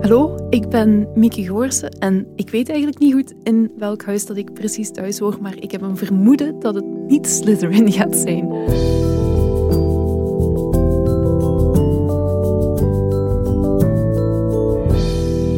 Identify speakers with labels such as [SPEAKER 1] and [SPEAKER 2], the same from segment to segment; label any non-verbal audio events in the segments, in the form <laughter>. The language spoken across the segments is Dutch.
[SPEAKER 1] Hallo, ik ben Mieke Goorsen en ik weet eigenlijk niet goed in welk huis dat ik precies thuis hoor, maar ik heb een vermoeden dat het niet Slytherin gaat zijn.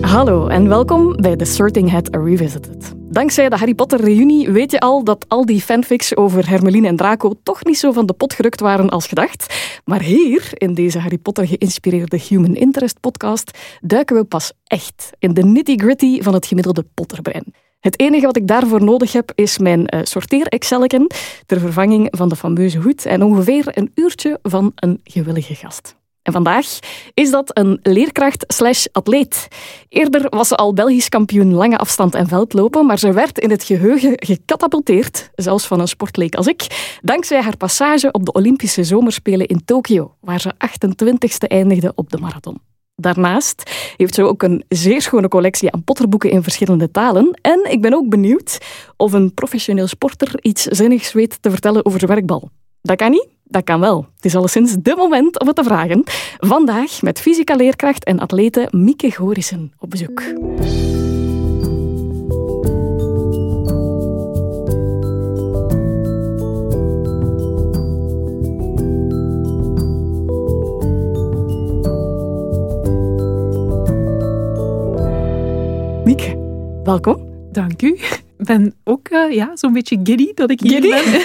[SPEAKER 2] Hallo en welkom bij The Sorting Hat Revisited. Dankzij de Harry Potter reunie weet je al dat al die fanfics over Hermeline en Draco toch niet zo van de pot gerukt waren als gedacht. Maar hier, in deze Harry Potter geïnspireerde Human Interest podcast, duiken we pas echt in de nitty-gritty van het gemiddelde Potterbrein. Het enige wat ik daarvoor nodig heb is mijn uh, sorteer-excelken ter vervanging van de fameuze hoed en ongeveer een uurtje van een gewillige gast. En vandaag is dat een leerkracht slash atleet. Eerder was ze al Belgisch kampioen lange afstand en veldlopen, maar ze werd in het geheugen gecatapulteerd, zelfs van een sportleek als ik, dankzij haar passage op de Olympische Zomerspelen in Tokio, waar ze 28ste eindigde op de marathon. Daarnaast heeft ze ook een zeer schone collectie aan potterboeken in verschillende talen. En ik ben ook benieuwd of een professioneel sporter iets zinnigs weet te vertellen over zijn werkbal. Dat kan niet, dat kan wel. Het is alleszins de moment om het te vragen. Vandaag met fysica-leerkracht en atlete Mieke Gorissen op bezoek. Mieke, welkom.
[SPEAKER 1] Dank u. Ik ben ook uh, ja, zo'n beetje giddy dat ik hier
[SPEAKER 2] Giddy?
[SPEAKER 1] ben.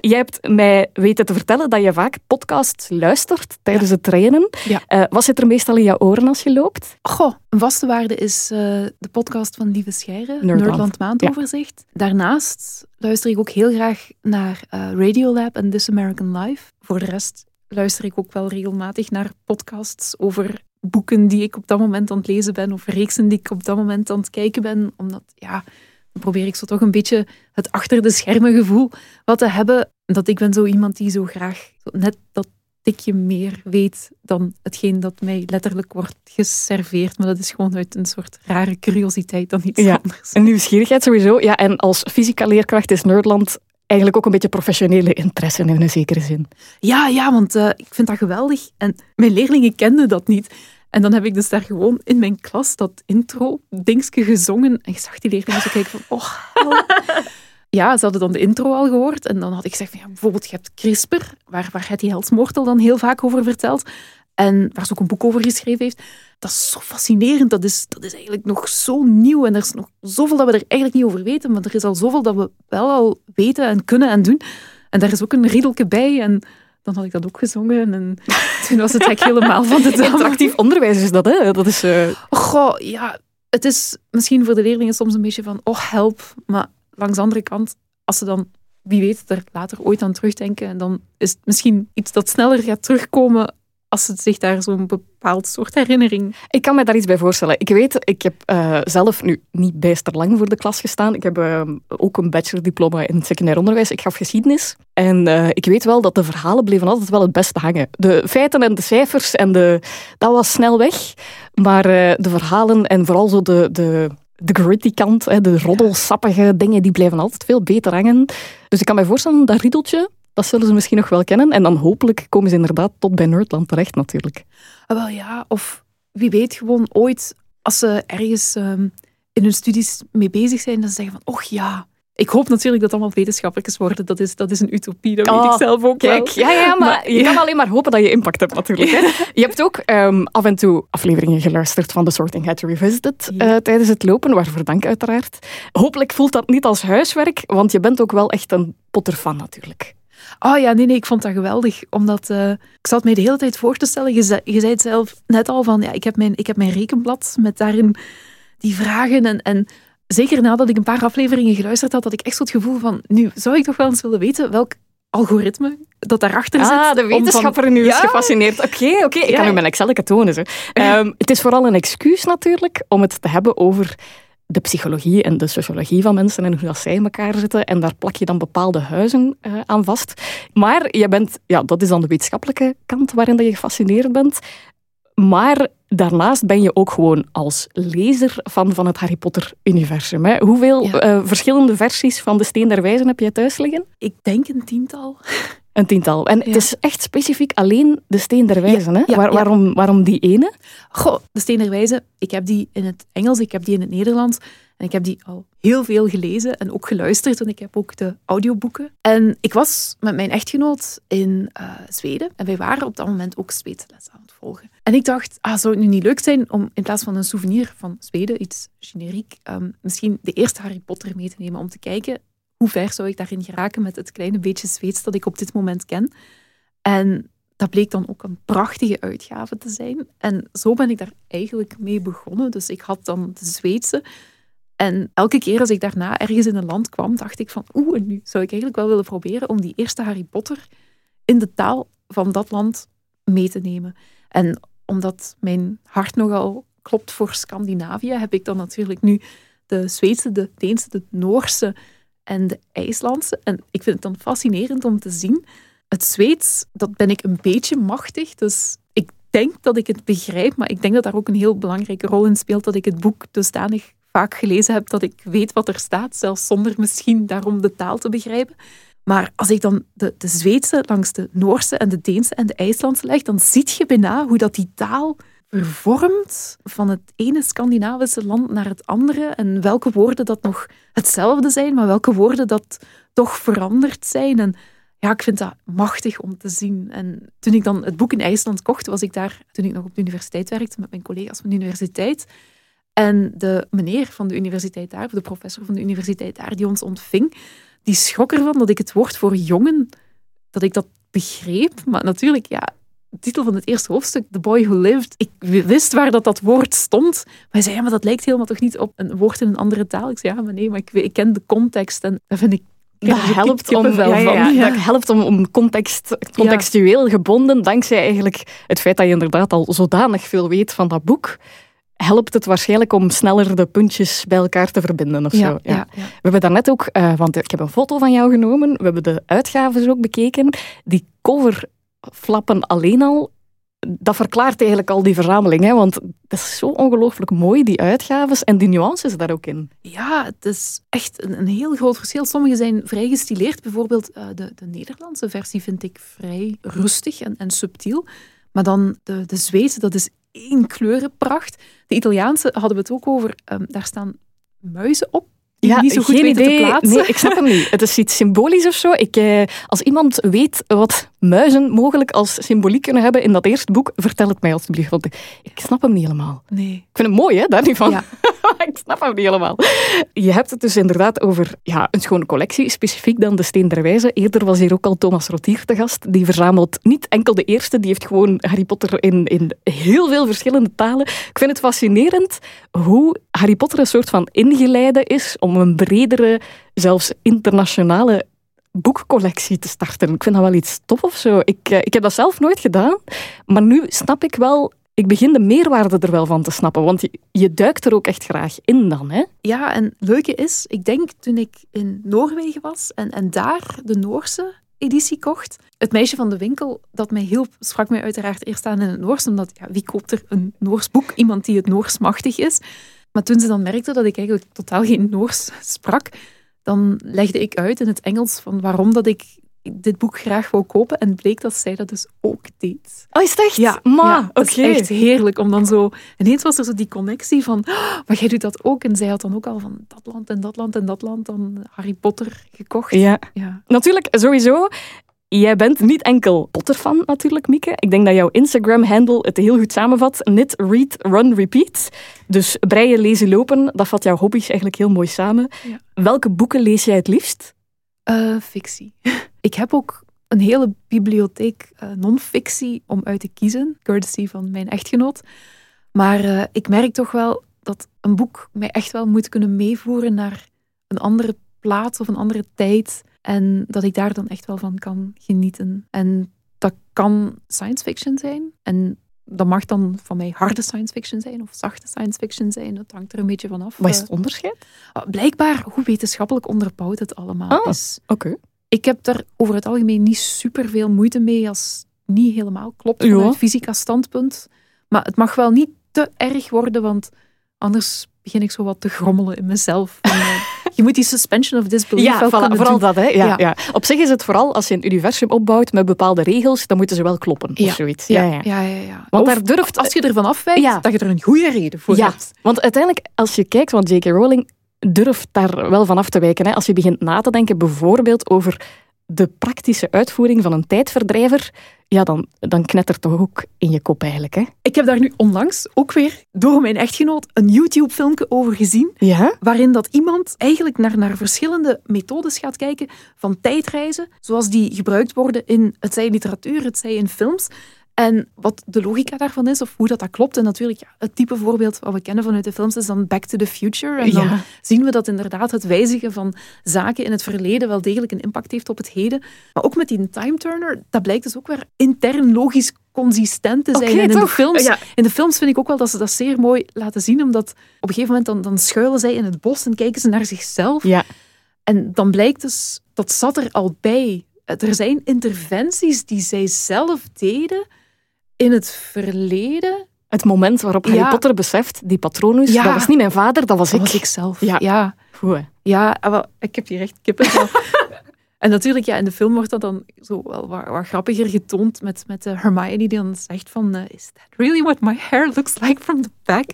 [SPEAKER 1] <laughs>
[SPEAKER 2] Jij hebt mij weten te vertellen dat je vaak podcasts luistert tijdens het trainen.
[SPEAKER 1] Ja.
[SPEAKER 2] Eh, wat zit er meestal in jouw oren als je loopt?
[SPEAKER 1] Goh, een vaste waarde is eh, de podcast van Lieve Scheire,
[SPEAKER 2] Nerdland.
[SPEAKER 1] Maandoverzicht. Daarnaast luister ik ook heel graag naar eh, Radiolab en This American Life. Voor de rest luister ik ook wel regelmatig naar podcasts over boeken die ik op dat moment aan het lezen ben of reeksen die ik op dat moment aan het kijken ben. Omdat, ja, dan probeer ik zo toch een beetje het achter de schermen gevoel wat te hebben. Dat ik ben zo iemand die zo graag net dat tikje meer weet dan hetgeen dat mij letterlijk wordt geserveerd. Maar dat is gewoon uit een soort rare curiositeit dan iets
[SPEAKER 2] Ja,
[SPEAKER 1] anders.
[SPEAKER 2] Een nieuwsgierigheid sowieso. Ja, en als fysica-leerkracht is Nerdland eigenlijk ook een beetje professionele interesse in een zekere zin.
[SPEAKER 1] Ja, ja, want eh, ik vind dat geweldig. En mijn leerlingen kenden dat niet. En dan heb ik dus daar gewoon in mijn klas dat intro-dingske gezongen. En ik zag die leerlingen zo kijken van, oh, help. <laughs> Ja, ze hadden dan de intro al gehoord. En dan had ik gezegd van, ja, bijvoorbeeld, je hebt CRISPR, waar, waar Hetty Helsmoortel dan heel vaak over vertelt. En waar ze ook een boek over geschreven heeft. Dat is zo fascinerend. Dat is, dat is eigenlijk nog zo nieuw. En er is nog zoveel dat we er eigenlijk niet over weten. Maar er is al zoveel dat we wel al weten en kunnen en doen. En daar is ook een riedelke bij. En dan had ik dat ook gezongen. En <laughs> toen was het eigenlijk helemaal van de dam.
[SPEAKER 2] Interactief onderwijs is dat, hè? Dat is... eh,
[SPEAKER 1] Goh, ja, het is misschien voor de leerlingen soms een beetje van, oh help. Maar langs de andere kant, als ze dan, wie weet, er later ooit aan terugdenken, en dan is het misschien iets dat sneller gaat terugkomen als ze zich daar zo'n bepaald soort herinnering...
[SPEAKER 2] Ik kan me daar iets bij voorstellen. Ik weet, ik heb eh, zelf nu niet bijster lang voor de klas gestaan. Ik heb eh, ook een bachelordiploma in secundair onderwijs. Ik gaf geschiedenis. En eh, ik weet wel dat de verhalen bleven altijd wel het beste hangen. De feiten en de cijfers, en de, dat was snel weg. Maar de verhalen en vooral zo de, de, de gritty kant, de roddelsappige dingen, die blijven altijd veel beter hangen. Dus ik kan me voorstellen, dat riedeltje, dat zullen ze misschien nog wel kennen. En dan hopelijk komen ze inderdaad tot bij Nerdland terecht natuurlijk.
[SPEAKER 1] Ah, wel ja, of wie weet gewoon ooit, als ze ergens ehm, in hun studies mee bezig zijn, ze zeggen van, och ja... Ik hoop natuurlijk dat allemaal wetenschappers worden. Dat is, dat is een utopie, dat weet
[SPEAKER 2] Oh,
[SPEAKER 1] ik zelf ook
[SPEAKER 2] Kijk,
[SPEAKER 1] wel.
[SPEAKER 2] ja, ja, maar,
[SPEAKER 1] Maar-
[SPEAKER 2] je kan alleen maar hopen dat je impact hebt natuurlijk. Hè. Je hebt ook ehm, af en toe afleveringen geluisterd van The Sorting Hat Revisited
[SPEAKER 1] Ja.
[SPEAKER 2] eh, tijdens het lopen, waarvoor dank uiteraard. Hopelijk voelt dat niet als huiswerk, want je bent ook wel echt een Potter-fan natuurlijk.
[SPEAKER 1] Oh ja, nee, nee, ik vond dat geweldig. Omdat eh, ik zat mij de hele tijd voor te stellen. Je zei, je zei het zelf net al van, ja, ik heb mijn, ik heb mijn rekenblad met daarin die vragen. En, en zeker nadat ik een paar afleveringen geluisterd had, had ik echt zo het gevoel van, nu zou ik toch wel eens willen weten welk algoritme dat daarachter zit.
[SPEAKER 2] Ah, de
[SPEAKER 1] om van-
[SPEAKER 2] wetenschapper nu is gefascineerd. Oké, oké, ik
[SPEAKER 1] Ja.
[SPEAKER 2] kan nu mijn Excel tonen. <laughs> Ehm, het is vooral een excuus natuurlijk om het te hebben over de psychologie en de sociologie van mensen en hoe dat zij in elkaar zitten. En daar plak je dan bepaalde huizen eh, aan vast. Maar je bent, ja, dat is dan de wetenschappelijke kant waarin dat je gefascineerd bent. Maar daarnaast ben je ook gewoon als lezer van, van het Harry Potter-universum. Hoeveel
[SPEAKER 1] Ja.
[SPEAKER 2] eh, verschillende versies van de Steen der Wijzen heb jij thuis liggen?
[SPEAKER 1] Ik denk een tiental.
[SPEAKER 2] Een tiental. En het is echt specifiek alleen de Steen der Wijzen. hè? waarom, waarom die ene?
[SPEAKER 1] Goh, de Steen der Wijzen, ik heb die in het Engels, ik heb die in het Nederlands. En ik heb die al heel veel gelezen en ook geluisterd. En ik heb ook de audioboeken. En ik was met mijn echtgenoot in uh, Zweden. En wij waren op dat moment ook Zweedse les aan het volgen. En ik dacht, ah, zou het nu niet leuk zijn om in plaats van een souvenir van Zweden, iets generiek, um, misschien de eerste Harry Potter mee te nemen om te kijken hoe ver zou ik daarin geraken met het kleine beetje Zweeds dat ik op dit moment ken. En dat bleek dan ook een prachtige uitgave te zijn. En zo ben ik daar eigenlijk mee begonnen. Dus ik had dan de Zweedse. En elke keer als ik daarna ergens in een land kwam, dacht ik van oeh, en nu zou ik eigenlijk wel willen proberen om die eerste Harry Potter in de taal van dat land mee te nemen. En omdat mijn hart nogal klopt voor Scandinavië, heb ik dan natuurlijk nu de Zweedse, de Deense, de Noorse en de IJslandse. En ik vind het dan fascinerend om te zien. Het Zweeds, dat ben ik een beetje machtig. Dus ik denk dat ik het begrijp, maar ik denk dat daar ook een heel belangrijke rol in speelt dat ik het boek dusdanig vaak gelezen heb dat ik weet wat er staat, zelfs zonder misschien daarom de taal te begrijpen. Maar als ik dan de, de Zweedse langs de Noorse en de Deense en de IJslandse leg, dan zie je bijna hoe dat die taal vervormt van het ene Scandinavische land naar het andere en welke woorden dat nog hetzelfde zijn, maar welke woorden dat toch veranderd zijn. En ja, ik vind dat machtig om te zien. En toen ik dan het boek in IJsland kocht, was ik daar, toen ik nog op de universiteit werkte, met mijn collega's van de universiteit. En de meneer van de universiteit daar, de professor van de universiteit daar, die ons ontving, die schrok ervan dat ik het woord voor jongen, dat ik dat begreep. Maar natuurlijk, ja, titel van het eerste hoofdstuk, The Boy Who Lived, ik wist waar dat, dat woord stond. Maar hij zei, ja, maar dat lijkt helemaal toch niet op een woord in een andere taal? Ik zei, ja, maar nee, maar ik, ik ken de context en dat vind ik
[SPEAKER 2] dat helpt, om, ja, ja, ja, dat helpt om, om context, contextueel gebonden, dankzij eigenlijk het feit dat je inderdaad al zodanig veel weet van dat boek, helpt het waarschijnlijk om sneller de puntjes bij elkaar te verbinden of zo. Ja. We hebben daarnet ook, uh, want ik heb een foto van jou genomen, we hebben de uitgaves ook bekeken. Die coverflappen alleen al, dat verklaart eigenlijk al die verzameling. Hè? Want het is zo ongelooflijk mooi, die uitgaves en die nuances daar ook in.
[SPEAKER 1] Ja, het is echt een, een heel groot verschil. Sommige zijn vrij gestileerd. Bijvoorbeeld uh, de, de Nederlandse versie vind ik vrij rustig en, en subtiel. Maar dan de, de Zweedse, dat is één kleurenpracht. De Italiaanse hadden we het ook over. Um, daar staan muizen op. Ja, niet zo goed geen idee. te plaatsen.
[SPEAKER 2] Nee, ik snap hem niet. Het is iets symbolisch of zo. Ik, eh, als iemand weet wat muizen mogelijk als symboliek kunnen hebben in dat eerste boek, vertel het mij alsjeblieft. Want ik snap hem niet helemaal.
[SPEAKER 1] Nee.
[SPEAKER 2] Ik vind hem mooi, hè, daar niet van. Ja. <laughs> ik snap hem niet helemaal. Je hebt het dus inderdaad over ja, een schone collectie, specifiek dan de Steen der Wijze. Eerder was hier ook al Thomas Rotier te gast. Die verzamelt niet enkel de eerste, die heeft gewoon Harry Potter in, in heel veel verschillende talen. Ik vind het fascinerend hoe Harry Potter een soort van ingeleide is om een bredere, zelfs internationale boekcollectie te starten. Ik vind dat wel iets tof of zo. Ik, eh, ik heb dat zelf nooit gedaan, maar nu snap ik wel ik begin de meerwaarde er wel van te snappen, want je, je, duikt er ook echt graag in dan, hè?
[SPEAKER 1] Ja, en het leuke is, ik denk toen ik in Noorwegen was en, en daar de Noorse editie kocht, het meisje van de winkel dat mij hielp, sprak mij uiteraard eerst aan in het Noors, omdat ja, wie koopt er een Noors boek? Iemand die het Noors machtig is. Maar toen ze dan merkte dat ik eigenlijk totaal geen Noors sprak, dan legde ik uit in het Engels van waarom dat ik dit boek graag wou kopen. En bleek dat zij dat dus ook deed.
[SPEAKER 2] Oh, is het echt?
[SPEAKER 1] Ja, maar het is echt heerlijk om dan zo... Ineens was er zo die connectie van, oh, maar jij doet dat ook. En zij had dan ook al van dat land en dat land en dat land dan Harry Potter gekocht.
[SPEAKER 2] Ja, ja. natuurlijk, sowieso. Jij bent niet enkel Potter-fan natuurlijk, Mieke. Ik denk dat jouw Instagram-handle het heel goed samenvat. Knit, read, run, repeat. Dus breien, lezen, lopen, dat vat jouw hobby's eigenlijk heel mooi samen. Welke boeken lees jij het liefst?
[SPEAKER 1] Uh, fictie. <laughs> ik heb ook een hele bibliotheek uh, non-fictie om uit te kiezen, courtesy van mijn echtgenoot. Maar uh, ik merk toch wel dat een boek mij echt wel moet kunnen meevoeren naar een andere plaats of een andere tijd. En dat ik daar dan echt wel van kan genieten. En dat kan science fiction zijn. En dat mag dan van mij harde science fiction zijn of zachte science fiction zijn. Dat hangt er een beetje vanaf.
[SPEAKER 2] Wat is het onderscheid?
[SPEAKER 1] Ah, blijkbaar, hoe wetenschappelijk onderbouwt het allemaal
[SPEAKER 2] ah, is. Oké.
[SPEAKER 1] Ik heb er over het algemeen niet super veel moeite mee als niet helemaal klopt vanuit fysica standpunt. Maar het mag wel niet te erg worden, want anders begin ik zo wat te grommelen in mezelf. <laughs> Uh, je moet die suspension of disbelief
[SPEAKER 2] Ja,
[SPEAKER 1] wel
[SPEAKER 2] voilà, vooral
[SPEAKER 1] doen.
[SPEAKER 2] dat. Hè. Ja,
[SPEAKER 1] Ja.
[SPEAKER 2] ja. Op zich is het vooral als je een universum opbouwt met bepaalde regels, dan moeten ze wel kloppen of zoiets.
[SPEAKER 1] Ja,
[SPEAKER 2] Ja, ja.
[SPEAKER 1] ja.
[SPEAKER 2] Want
[SPEAKER 1] Of
[SPEAKER 2] daar durft...
[SPEAKER 1] als je ervan afwijkt, dat je er een goede reden voor hebt.
[SPEAKER 2] want uiteindelijk, als je kijkt, want J.K. Rowling durft daar wel van af te wijken. Hè. Als je begint na te denken bijvoorbeeld over de praktische uitvoering van een tijdverdrijver, ja, dan, dan knettert toch ook in je kop eigenlijk. Hè?
[SPEAKER 1] Ik heb daar nu onlangs ook weer door mijn echtgenoot een YouTube-filmpje over gezien,
[SPEAKER 2] Ja?
[SPEAKER 1] waarin dat iemand eigenlijk naar, naar verschillende methodes gaat kijken van tijdreizen, zoals die gebruikt worden in, het zij literatuur, het zij in films. En wat de logica daarvan is, of hoe dat, dat klopt. En natuurlijk, ja, het type voorbeeld wat we kennen vanuit de films is dan Back to the Future. En dan
[SPEAKER 2] Ja.
[SPEAKER 1] zien we dat inderdaad het wijzigen van zaken in het verleden wel degelijk een impact heeft op het heden. Maar ook met die time turner, dat blijkt dus ook weer intern logisch consistent te zijn. En in de, films,
[SPEAKER 2] Ja.
[SPEAKER 1] in de films vind ik ook wel dat ze dat zeer mooi laten zien, omdat op een gegeven moment dan, dan schuilen zij in het bos en kijken ze naar zichzelf.
[SPEAKER 2] Ja.
[SPEAKER 1] En dan blijkt dus, dat zat er al bij. Er zijn interventies die zij zelf deden in het verleden.
[SPEAKER 2] Het moment waarop Harry
[SPEAKER 1] Ja.
[SPEAKER 2] Potter beseft, die patronus,
[SPEAKER 1] Ja.
[SPEAKER 2] dat was niet mijn vader, dat was
[SPEAKER 1] Dat
[SPEAKER 2] ik.
[SPEAKER 1] was ik zelf.
[SPEAKER 2] Ja.
[SPEAKER 1] ja.
[SPEAKER 2] Goed, hè.
[SPEAKER 1] Ja, ah, ik heb hier echt kippen. <laughs> en natuurlijk, ja, in de film wordt dat dan zo wel wat, wat grappiger getoond met, met Hermione die dan zegt van eh, Is that really what my hair looks like from the back?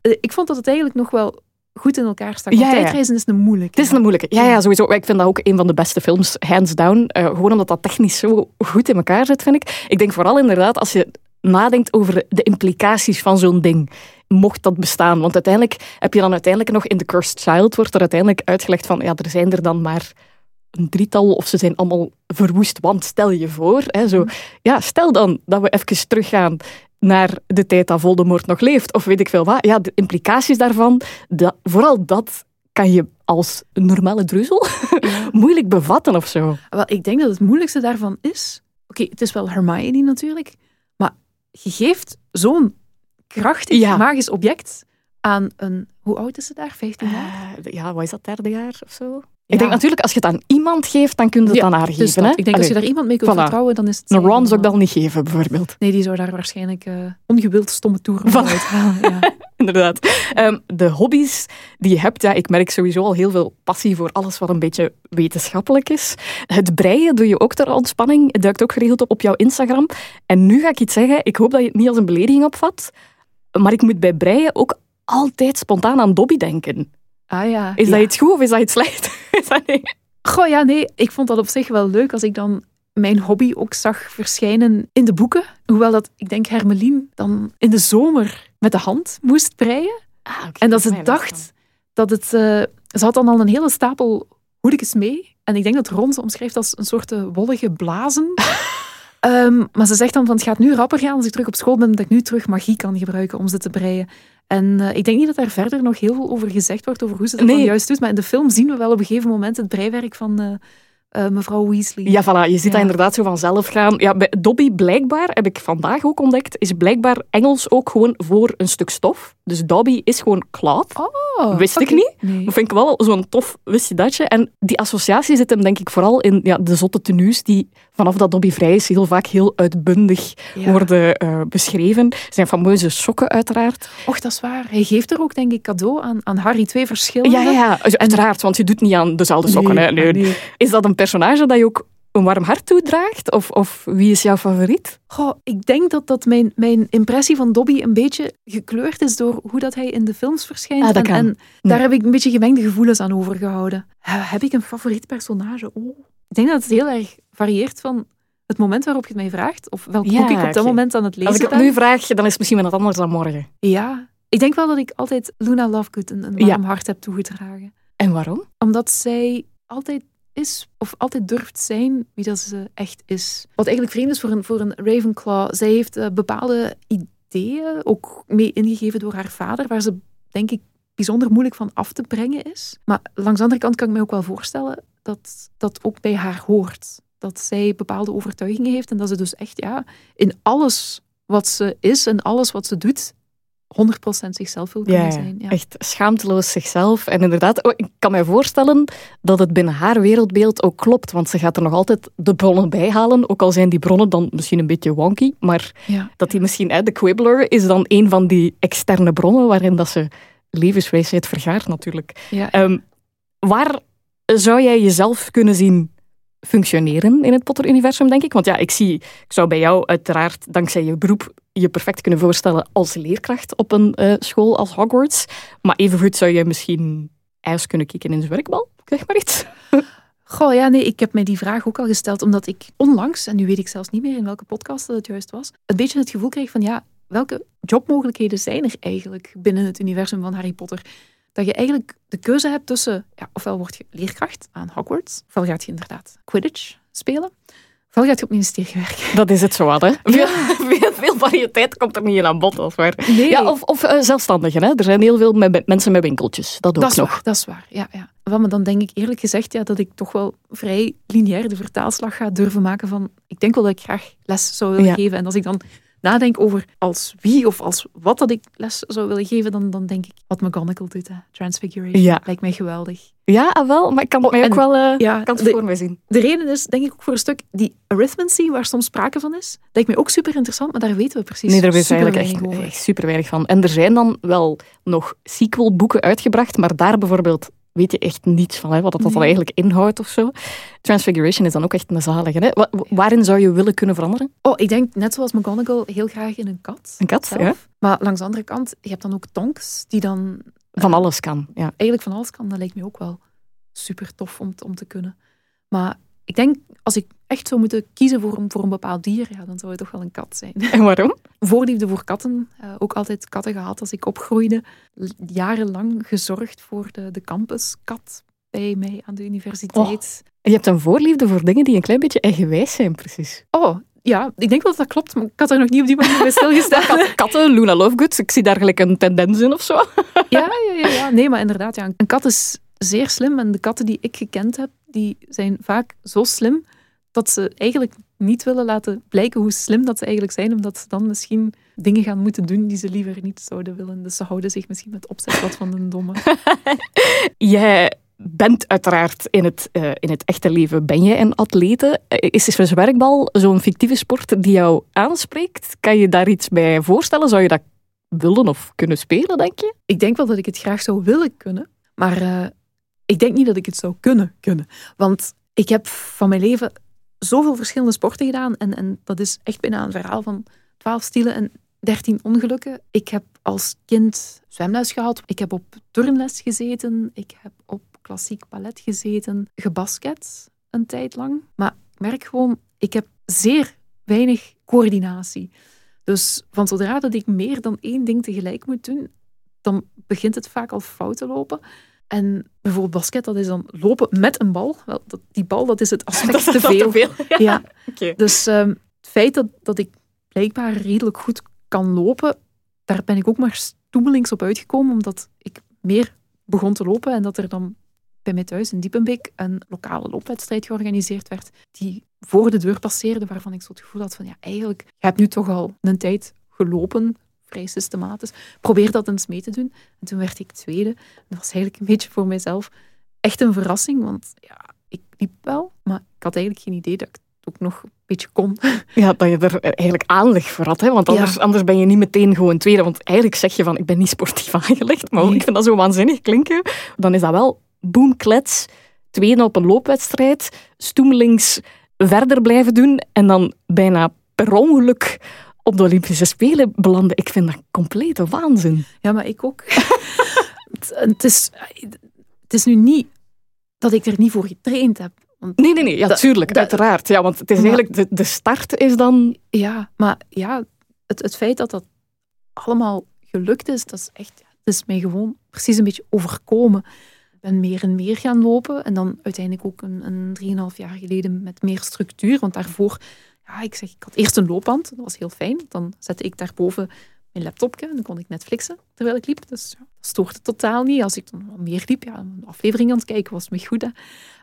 [SPEAKER 1] Eh, ik vond dat het eigenlijk nog wel goed in elkaar stak. Want
[SPEAKER 2] Ja, ja.
[SPEAKER 1] tijdreizen is een moeilijke.
[SPEAKER 2] Het is een moeilijke. Ja, ja, sowieso. Ik vind dat ook een van de beste films, hands down. Eh, gewoon omdat dat technisch zo goed in elkaar zit, vind ik. Ik denk vooral inderdaad, als je nadenkt over de implicaties van zo'n ding, mocht dat bestaan. Want uiteindelijk heb je dan uiteindelijk nog in The Cursed Child, wordt er uiteindelijk uitgelegd van, ja, er zijn er dan maar een drietal of ze zijn allemaal verwoest. Want stel je voor, hè, zo, ja, stel dan dat we even teruggaan naar de tijd dat Voldemort nog leeft, of weet ik veel wat. Ja, de implicaties daarvan, dat, vooral dat kan je als een normale druzel <laughs>
[SPEAKER 1] Ja.
[SPEAKER 2] moeilijk bevatten of zo.
[SPEAKER 1] Wel, ik denk dat het moeilijkste daarvan is... Oké, het is wel Hermione natuurlijk, maar je geeft zo'n krachtig,
[SPEAKER 2] Ja.
[SPEAKER 1] magisch object aan een... Hoe oud is ze daar? 15 jaar?
[SPEAKER 2] Eh, ja, wat is dat, derde jaar of zo? Ik denk natuurlijk, als je het aan iemand geeft, dan kun je het aan haar
[SPEAKER 1] Dus
[SPEAKER 2] geven. hè?
[SPEAKER 1] Ik denk als je daar iemand mee kunt
[SPEAKER 2] voilà.
[SPEAKER 1] vertrouwen, dan is het...
[SPEAKER 2] Een Ron zou ik
[SPEAKER 1] wel-
[SPEAKER 2] dat niet geven, bijvoorbeeld.
[SPEAKER 1] Nee, die zou daar waarschijnlijk eh, ongewild stomme toeren
[SPEAKER 2] Voilà.
[SPEAKER 1] uithalen. Ja. <laughs>
[SPEAKER 2] Inderdaad. Ehm, de hobby's die je hebt, ja, ik merk sowieso al heel veel passie voor alles wat een beetje wetenschappelijk is. Het breien doe je ook ter ontspanning. Het duikt ook geregeld op op jouw Instagram. En nu ga ik iets zeggen, ik hoop dat je het niet als een belediging opvat, maar ik moet bij breien ook altijd spontaan aan Dobby denken.
[SPEAKER 1] Ah ja.
[SPEAKER 2] Is
[SPEAKER 1] ja.
[SPEAKER 2] dat iets goed of is dat iets slecht? <laughs> Is dat niet-
[SPEAKER 1] Goh, ja, nee. Ik vond dat op zich wel leuk als ik dan mijn hobby ook zag verschijnen in de boeken. Hoewel dat, ik denk, Hermelien dan in de zomer met de hand moest breien.
[SPEAKER 2] Ah,
[SPEAKER 1] En dat ze dacht dat het... eh, ze had dan al een hele stapel hoedekes mee. En ik denk dat Ron ze omschrijft als een soort eh, wollige blazen. <laughs> Ehm, maar ze zegt dan van het gaat nu rapper gaan als ik terug op school ben, dat ik nu terug magie kan gebruiken om ze te breien. En eh, ik denk niet dat daar verder nog heel veel over gezegd wordt, over hoe ze dat
[SPEAKER 2] Nee.
[SPEAKER 1] dan juist doet. Maar in de film zien we wel op een gegeven moment het breiwerk van eh, eh, mevrouw Weasley.
[SPEAKER 2] Ja, voilà. Je ziet
[SPEAKER 1] Ja.
[SPEAKER 2] dat inderdaad zo vanzelf gaan. Ja, bij Dobby blijkbaar, heb ik vandaag ook ontdekt, is blijkbaar Engels ook gewoon voor een stuk stof. Dus Dobby is gewoon cloth.
[SPEAKER 1] Oh,
[SPEAKER 2] Wist ik niet.
[SPEAKER 1] Nee.
[SPEAKER 2] Dat vind ik wel zo'n tof wist je datje. En die associatie zit hem denk ik vooral in ja, de zotte tenues die vanaf dat Dobby vrij is heel vaak heel uitbundig
[SPEAKER 1] Ja.
[SPEAKER 2] worden eh, beschreven. Zijn fameuze sokken uiteraard.
[SPEAKER 1] Och, dat is waar. Hij geeft er ook, denk ik, cadeau aan, aan Harry. Twee verschillende.
[SPEAKER 2] Ja, ja, uiteraard, want je doet niet aan dezelfde sokken. hè. Nee. Is dat een personage dat je ook een warm hart toedraagt? Of, of wie is jouw favoriet?
[SPEAKER 1] Goh, ik denk dat, dat mijn, mijn impressie van Dobby een beetje gekleurd is door hoe dat hij in de films verschijnt.
[SPEAKER 2] Ah, dat
[SPEAKER 1] en, daar heb ik een beetje gemengde gevoelens aan overgehouden. Eh, heb ik een favoriet personage? Oh. Ik denk dat het heel erg varieert van het moment waarop je het mij vraagt, of welk
[SPEAKER 2] Ja,
[SPEAKER 1] boek ik op dat moment aan het lezen
[SPEAKER 2] Als ik het
[SPEAKER 1] ben.
[SPEAKER 2] nu vraag, dan is het misschien wel wat anders dan morgen.
[SPEAKER 1] Ja, ik denk wel dat ik altijd Luna Lovegood een, een warm hart heb toegedragen.
[SPEAKER 2] En waarom?
[SPEAKER 1] Omdat zij altijd is, of altijd durft zijn, wie dat ze echt is. Wat eigenlijk vreemd is voor een, voor een Ravenclaw. Zij heeft eh, bepaalde ideeën, ook mee ingegeven door haar vader, waar ze, denk ik, bijzonder moeilijk van af te brengen is. Maar langs de andere kant kan ik me ook wel voorstellen dat dat ook bij haar hoort. Dat zij bepaalde overtuigingen heeft en dat ze dus echt ja, in alles wat ze is en alles wat ze doet, 100% zichzelf wil kunnen zijn. Ja.
[SPEAKER 2] echt schaamteloos zichzelf. En inderdaad, oh, ik kan mij voorstellen dat het binnen haar wereldbeeld ook klopt, want ze gaat er nog altijd de bronnen bij halen, ook al zijn die bronnen dan misschien een beetje wonky, maar
[SPEAKER 1] Ja.
[SPEAKER 2] dat die misschien, hè, de Quibbler is dan een van die externe bronnen waarin dat ze levenswijsheid vergaart natuurlijk. Ehm, Waar zou jij jezelf kunnen zien functioneren in het Potter-universum, denk ik? Want ja, ik zie, ik zou bij jou uiteraard, dankzij je beroep, je perfect kunnen voorstellen als leerkracht op een uh, school als Hogwarts. Maar evengoed zou je misschien ijs kunnen kicken in zijn werkbal, zeg maar iets.
[SPEAKER 1] Goh, ja, nee, ik heb mij die vraag ook al gesteld, omdat ik onlangs, en nu weet ik zelfs niet meer in welke podcast dat het juist was, een beetje het gevoel kreeg van, ja, welke jobmogelijkheden zijn er eigenlijk binnen het universum van Harry Potter? Dat je eigenlijk de keuze hebt tussen, ja, ofwel word je leerkracht aan Hogwarts, ofwel gaat je inderdaad Quidditch spelen, ofwel gaat je op het ministerie werken.
[SPEAKER 2] Dat is het zo, hè? Veel, veel, veel, variëteit komt er niet in aan bod. Of, maar. Nee. Ja, of, of uh, zelfstandigen, hè? Er zijn heel veel mensen met winkeltjes, dat ook
[SPEAKER 1] dat is
[SPEAKER 2] nog.
[SPEAKER 1] Waar, dat is waar, ja. ja. Wel, maar dan denk ik eerlijk gezegd ja, dat ik toch wel vrij lineair de vertaalslag ga durven maken van, ik denk wel dat ik graag les zou willen geven. En als ik dan nadenk over als wie of als wat dat ik les zou willen geven, dan, dan denk ik wat McGonagall doet. Hè. Transfiguration. Ja. Lijkt mij geweldig.
[SPEAKER 2] Ja, ah, wel, maar ik kan het oh, mij ook wel uh, ja, kan het voor mij zien.
[SPEAKER 1] De reden is, denk ik ook voor een stuk, die arithmancy, waar soms sprake van is, lijkt mij ook super interessant, maar daar weten we precies
[SPEAKER 2] Nee, daar weten we eigenlijk echt, echt super weinig van. En er zijn dan wel nog sequel-boeken uitgebracht, maar daar bijvoorbeeld weet je echt niets van, hè, wat dat, dan eigenlijk inhoudt of zo. Transfiguration is dan ook echt een zalige. Hè? waarin zou je willen kunnen veranderen?
[SPEAKER 1] Oh, ik denk net zoals McGonagall heel graag in een kat.
[SPEAKER 2] Een kat, ja.
[SPEAKER 1] Maar langs de andere kant, je hebt dan ook Tonks, die dan...
[SPEAKER 2] Van eh, alles kan, ja.
[SPEAKER 1] Eigenlijk van alles kan, dat lijkt me ook wel super tof om, om te kunnen. Maar ik denk, als ik echt zou moeten kiezen voor een, voor een bepaald dier, ja, dan zou het toch wel een kat zijn.
[SPEAKER 2] En waarom?
[SPEAKER 1] Voorliefde voor katten. Uh, ook altijd katten gehad als ik opgroeide. Jarenlang gezorgd voor de, de campuskat bij mij aan de universiteit.
[SPEAKER 2] Oh. En je hebt een voorliefde voor dingen die een klein beetje eigenwijs zijn, precies.
[SPEAKER 1] Oh, ja, ik denk wel dat dat klopt, maar ik had er nog niet op die manier bij stilgestaan. <laughs>
[SPEAKER 2] Katten, Luna Lovegood, ik zie daar gelijk een tendens in of zo.
[SPEAKER 1] ja, ja, ja, ja, nee, maar inderdaad, ja, een kat is zeer slim en de katten die ik gekend heb, die zijn vaak zo slim dat ze eigenlijk niet willen laten blijken hoe slim dat ze eigenlijk zijn, omdat ze dan misschien dingen gaan moeten doen die ze liever niet zouden willen. Dus ze houden zich misschien met opzet wat van een domme. <laughs>
[SPEAKER 2] Jij bent uiteraard in het, uh, in het echte leven ben je een atlete. Eh, is dus werkbal zo'n fictieve sport die jou aanspreekt? Kan je daar iets bij voorstellen? Zou je dat willen of kunnen spelen, denk je?
[SPEAKER 1] Ik denk wel dat ik het graag zou willen kunnen, maar uh, ik denk niet dat ik het zou kunnen kunnen. Want ik heb van mijn leven zoveel verschillende sporten gedaan. En, en dat is echt bijna een verhaal van twaalf stielen en dertien ongelukken. Ik heb als kind zwemles gehad. Ik heb op turnles gezeten. Ik heb op klassiek ballet gezeten. Gebasket een tijd lang. Maar ik merk gewoon, ik heb zeer weinig coördinatie. Dus van zodra dat ik meer dan één ding tegelijk moet doen, dan begint het vaak al fout te lopen. En bijvoorbeeld basket, dat is dan lopen met een bal. Wel, dat, die bal, dat is het aspect <laughs> dat te, veel. te veel. Ja. <laughs> Dus um, het feit dat, dat ik blijkbaar redelijk goed kan lopen, daar ben ik ook maar stoemelings op uitgekomen, omdat ik meer begon te lopen en dat er dan bij mij thuis in Diepenbeek een lokale loopwedstrijd georganiseerd werd, die voor de deur passeerde, waarvan ik zo het gevoel had van, ja, eigenlijk, je hebt nu toch al een tijd gelopen, systematisch. Probeer dat eens mee te doen. En toen werd ik tweede. Dat was eigenlijk een beetje voor mijzelf echt een verrassing, want ja, ik liep wel, maar ik had eigenlijk geen idee dat ik het ook nog een beetje kon. <laughs>
[SPEAKER 2] Ja, dat je er eigenlijk aanleg voor had, hè? want anders, anders ben je niet meteen gewoon tweede. Want eigenlijk zeg je van, ik ben niet sportief <laughs> aangelegd, maar ik vind dat zo waanzinnig klinken. Dan is dat wel boomklets, tweede op een loopwedstrijd, stoemelings verder blijven doen en dan bijna per ongeluk op de Olympische Spelen belanden. Ik vind dat complete waanzin.
[SPEAKER 1] Ja, maar ik ook. <laughs> het, is, het is nu niet dat ik er niet voor getraind heb.
[SPEAKER 2] Want nee, nee, nee. Ja, tuurlijk. uiteraard. Ja, want het is eigenlijk... De, de start is dan...
[SPEAKER 1] Ja, maar ja, het, het feit dat dat allemaal gelukt is, dat is echt... Het is mij gewoon precies een beetje overkomen. Ik ben meer en meer gaan lopen. En dan uiteindelijk ook een, een 3,5 jaar geleden met meer structuur. Want daarvoor ja, ik zeg, ik had eerst een loopband, dat was heel fijn. Dan zette ik daarboven mijn laptopje en dan kon ik Netflixen terwijl ik liep. Dus ja, dat stoorde totaal niet. Als ik dan meer liep, ja, een aflevering aan het kijken was me goed. Hè.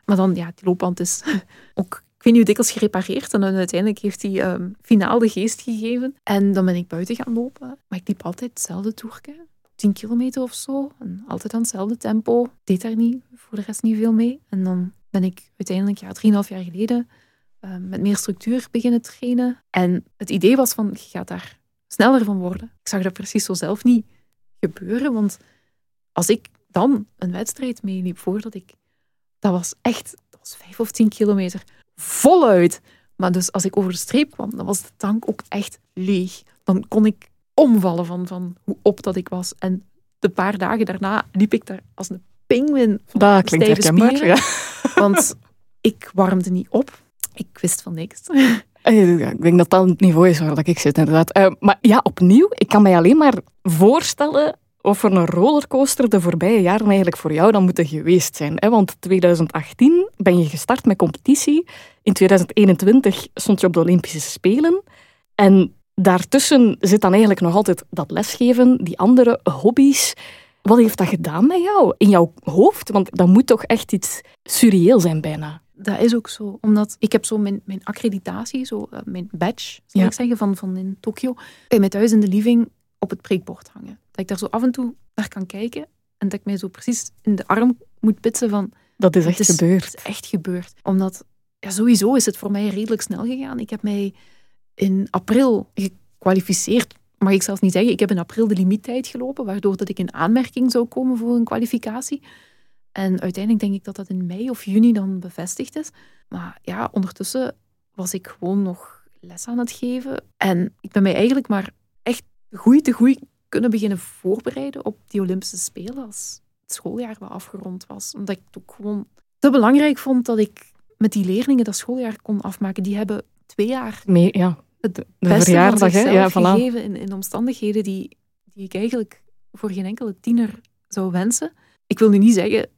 [SPEAKER 1] Maar dan, ja, die loopband is <laughs> ook, ik weet niet hoe dikwijls gerepareerd. En dan uiteindelijk heeft hij um, finaal de geest gegeven. En dan ben ik buiten gaan lopen. Maar ik liep altijd hetzelfde toerke. 10 kilometer of zo. En altijd aan hetzelfde tempo. Deed daar niet, voor de rest niet veel mee. En dan ben ik uiteindelijk, ja, 3,5 jaar geleden Ehm, met meer structuur beginnen trainen. En het idee was van, je gaat daar sneller van worden. Ik zag dat precies zo zelf niet gebeuren, want als ik dan een wedstrijd meeliep voordat ik dat was echt dat was vijf of tien kilometer voluit. Maar dus als ik over de streep kwam, dan was de tank ook echt leeg. Dan kon ik omvallen van, van hoe op dat ik was. En de paar dagen daarna liep ik daar als een pinguïn.
[SPEAKER 2] Dat klinkt herkenbaar. Ja.
[SPEAKER 1] Want ik warmde niet op. Ik wist van niks. <laughs>
[SPEAKER 2] Ik denk dat dat het niveau is waar ik zit, inderdaad. Uh, maar ja, opnieuw, ik kan mij alleen maar voorstellen of voor een rollercoaster de voorbije jaren eigenlijk voor jou dan moeten geweest zijn. Hè? Want 2018 ben je gestart met competitie. In 2021 stond je op de Olympische Spelen. En daartussen zit dan eigenlijk nog altijd dat lesgeven, die andere hobby's. Wat heeft dat gedaan met jou, in jouw hoofd? Want dat moet toch echt iets surreëel zijn bijna.
[SPEAKER 1] Dat is ook zo, omdat ik heb zo mijn, mijn accreditatie, zo, uh, mijn badge, zou ik zeggen, van, van in Tokio, bij mij thuis in de living op het preekbord hangen. Dat ik daar zo af en toe naar kan kijken en dat ik mij zo precies in de arm moet pitsen van...
[SPEAKER 2] Dat is echt is, gebeurd.
[SPEAKER 1] Het is echt gebeurd. Omdat, ja, sowieso is het voor mij redelijk snel gegaan. Ik heb mij in april gekwalificeerd mag ik zelfs niet zeggen. Ik heb in april de limiettijd gelopen, waardoor dat ik in aanmerking zou komen voor een kwalificatie. En uiteindelijk denk ik dat dat in mei of juni dan bevestigd is. Maar ja, ondertussen was ik gewoon nog les aan het geven. En ik ben mij eigenlijk maar echt goed te goed kunnen beginnen voorbereiden op die Olympische Spelen als het schooljaar wat afgerond was. Omdat ik het ook gewoon te belangrijk vond dat ik met die leerlingen dat schooljaar kon afmaken. Die hebben twee jaar
[SPEAKER 2] Mee, ja
[SPEAKER 1] het de verjaardag, hè? Ja, gegeven in, in omstandigheden die, die ik eigenlijk voor geen enkele tiener zou wensen. Ik wil nu niet zeggen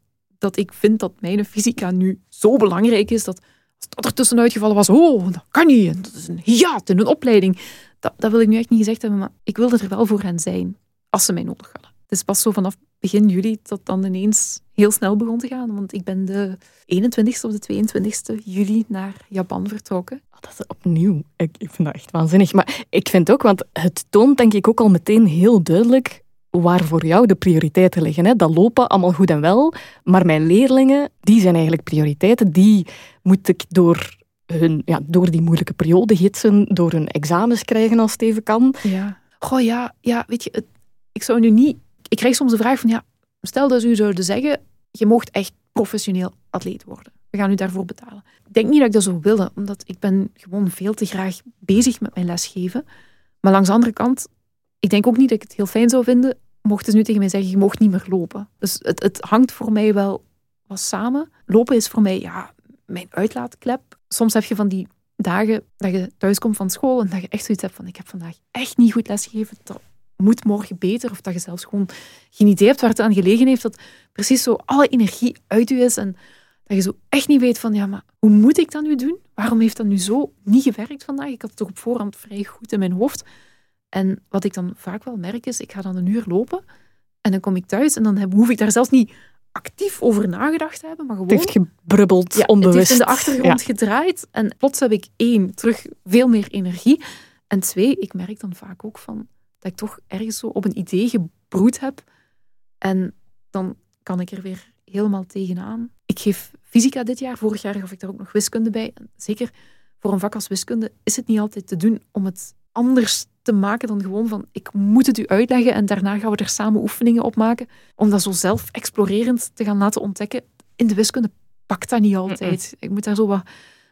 [SPEAKER 1] dat ik vind dat mijn fysica nu zo belangrijk is dat als dat er tussenuit gevallen was, oh, dat kan niet, en dat is een hiaat in een opleiding. Dat, dat wil ik nu echt niet gezegd hebben, maar ik wilde er wel voor hen zijn, als ze mij nodig hadden. Het is pas zo vanaf begin juli dat dan ineens heel snel begon te gaan. Want ik ben de 21ste of de 22ste juli naar Japan vertrokken.
[SPEAKER 2] Oh, dat is opnieuw. Ik vind dat echt waanzinnig. Maar ik vind ook, want het toont denk ik ook al meteen heel duidelijk waar voor jou de prioriteiten liggen. Hè? Dat lopen allemaal goed en wel, maar mijn leerlingen, die zijn eigenlijk prioriteiten. Die moet ik door, hun, ja, door die moeilijke periode gidsen, door hun examens krijgen als het even kan.
[SPEAKER 1] Ja. Goh, ja, ja weet je, ik zou nu niet ik krijg soms de vraag van, ja, stel dat u zouden zeggen, je mocht echt professioneel atleet worden. We gaan u daarvoor betalen. Ik denk niet dat ik dat zou willen, omdat ik ben gewoon veel te graag bezig met mijn lesgeven. Maar langs de andere kant, ik denk ook niet dat ik het heel fijn zou vinden, mochten ze nu tegen mij zeggen, je mocht niet meer lopen. Dus het, het hangt voor mij wel wat samen. Lopen is voor mij, ja, mijn uitlaatklep. Soms heb je van die dagen dat je thuiskomt van school en dat je echt zoiets hebt van, ik heb vandaag echt niet goed lesgegeven moet morgen beter. Of dat je zelfs gewoon geen idee hebt waar het aan gelegen heeft. Dat precies zo alle energie uit je is. En dat je zo echt niet weet van, ja, maar hoe moet ik dat nu doen? Waarom heeft dat nu zo niet gewerkt vandaag? Ik had het toch op voorhand vrij goed in mijn hoofd. En wat ik dan vaak wel merk is, ik ga dan een uur lopen. En dan kom ik thuis en dan hoef ik daar zelfs niet actief over nagedacht te hebben, maar gewoon...
[SPEAKER 2] Het heeft gebrubbeld, ja, onbewust.
[SPEAKER 1] Het heeft in de achtergrond gedraaid. En plots heb ik één, terug veel meer energie. En twee, ik merk dan vaak ook van dat ik toch ergens zo op een idee gebroed heb. En dan kan ik er weer helemaal tegenaan. Ik geef fysica dit jaar. Vorig jaar gaf ik daar ook nog wiskunde bij. zeker voor een vak als wiskunde is het niet altijd te doen om het anders te maken dan gewoon van ik moet het u uitleggen en daarna gaan we er samen oefeningen op maken. Om dat zo zelf explorerend te gaan laten ontdekken. In de wiskunde pakt dat niet altijd. Ik moet daar zo wat,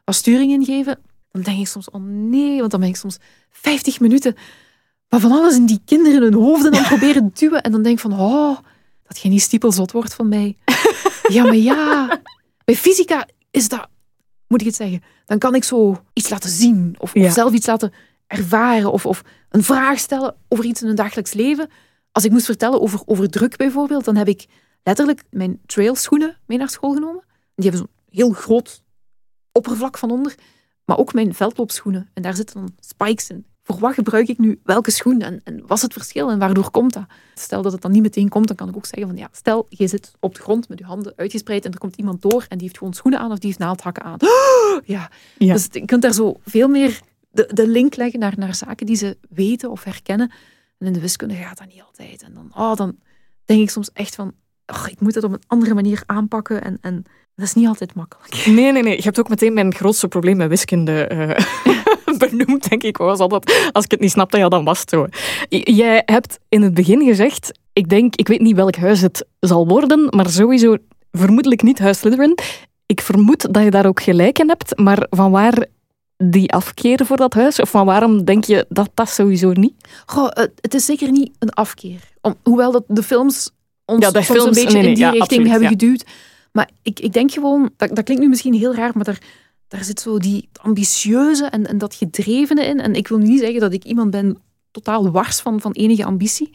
[SPEAKER 1] wat sturing in geven. Dan denk ik soms, oh nee, want dan ben ik soms 50 minuten maar van alles in die kinderen hun hoofden dan proberen duwen. En dan denk ik van, oh, dat jij niet stiepelzot wordt van mij. <laughs> Ja, maar ja. Bij fysica is dat, moet ik het zeggen, dan kan ik zo iets laten zien. Of, of zelf iets laten ervaren. Of, of een vraag stellen over iets in hun dagelijks leven. Als ik moest vertellen over, over druk bijvoorbeeld, dan heb ik letterlijk mijn trailschoenen mee naar school genomen. Die hebben zo'n heel groot oppervlak van onder. Maar ook mijn veldloopschoenen. En daar zitten dan spikes in voor wat gebruik ik nu welke schoen en, en wat is het verschil en waardoor komt dat? Stel dat het dan niet meteen komt, dan kan ik ook zeggen van ja, stel je zit op de grond met je handen uitgespreid en er komt iemand door en die heeft gewoon schoenen aan of die heeft naaldhakken aan. <gasps> ja. ja. Dus je kunt daar zo veel meer de, de link leggen naar, naar zaken die ze weten of herkennen. En in de wiskunde gaat dat niet altijd. En dan, oh, dan denk ik soms echt van, oh, ik moet het op een andere manier aanpakken en, en dat is niet altijd makkelijk. <laughs>
[SPEAKER 2] Nee, nee, nee. Je hebt ook meteen mijn grootste probleem met wiskunde uh, <laughs> benoemd, denk ik. Was altijd, als ik het niet snapte, ja, dan was het zo. Jij hebt in het begin gezegd, ik denk, ik weet niet welk huis het zal worden, maar sowieso vermoedelijk niet Huis Slytherin. Ik vermoed dat je daar ook gelijk in hebt, maar van waar die afkeer voor dat huis? Of van waarom denk je dat dat sowieso niet?
[SPEAKER 1] Goh, het is zeker niet een afkeer. Om, hoewel dat de films ons
[SPEAKER 2] Ja, de
[SPEAKER 1] soms
[SPEAKER 2] films-
[SPEAKER 1] een beetje
[SPEAKER 2] nee, nee,
[SPEAKER 1] in die
[SPEAKER 2] ja,
[SPEAKER 1] richting
[SPEAKER 2] absoluut,
[SPEAKER 1] hebben
[SPEAKER 2] ja.
[SPEAKER 1] geduwd. Maar ik, ik denk gewoon, dat, dat klinkt nu misschien heel raar, maar daar, daar zit zo die ambitieuze en, en dat gedrevene in. En ik wil nu niet zeggen dat ik iemand ben totaal wars van, van enige ambitie.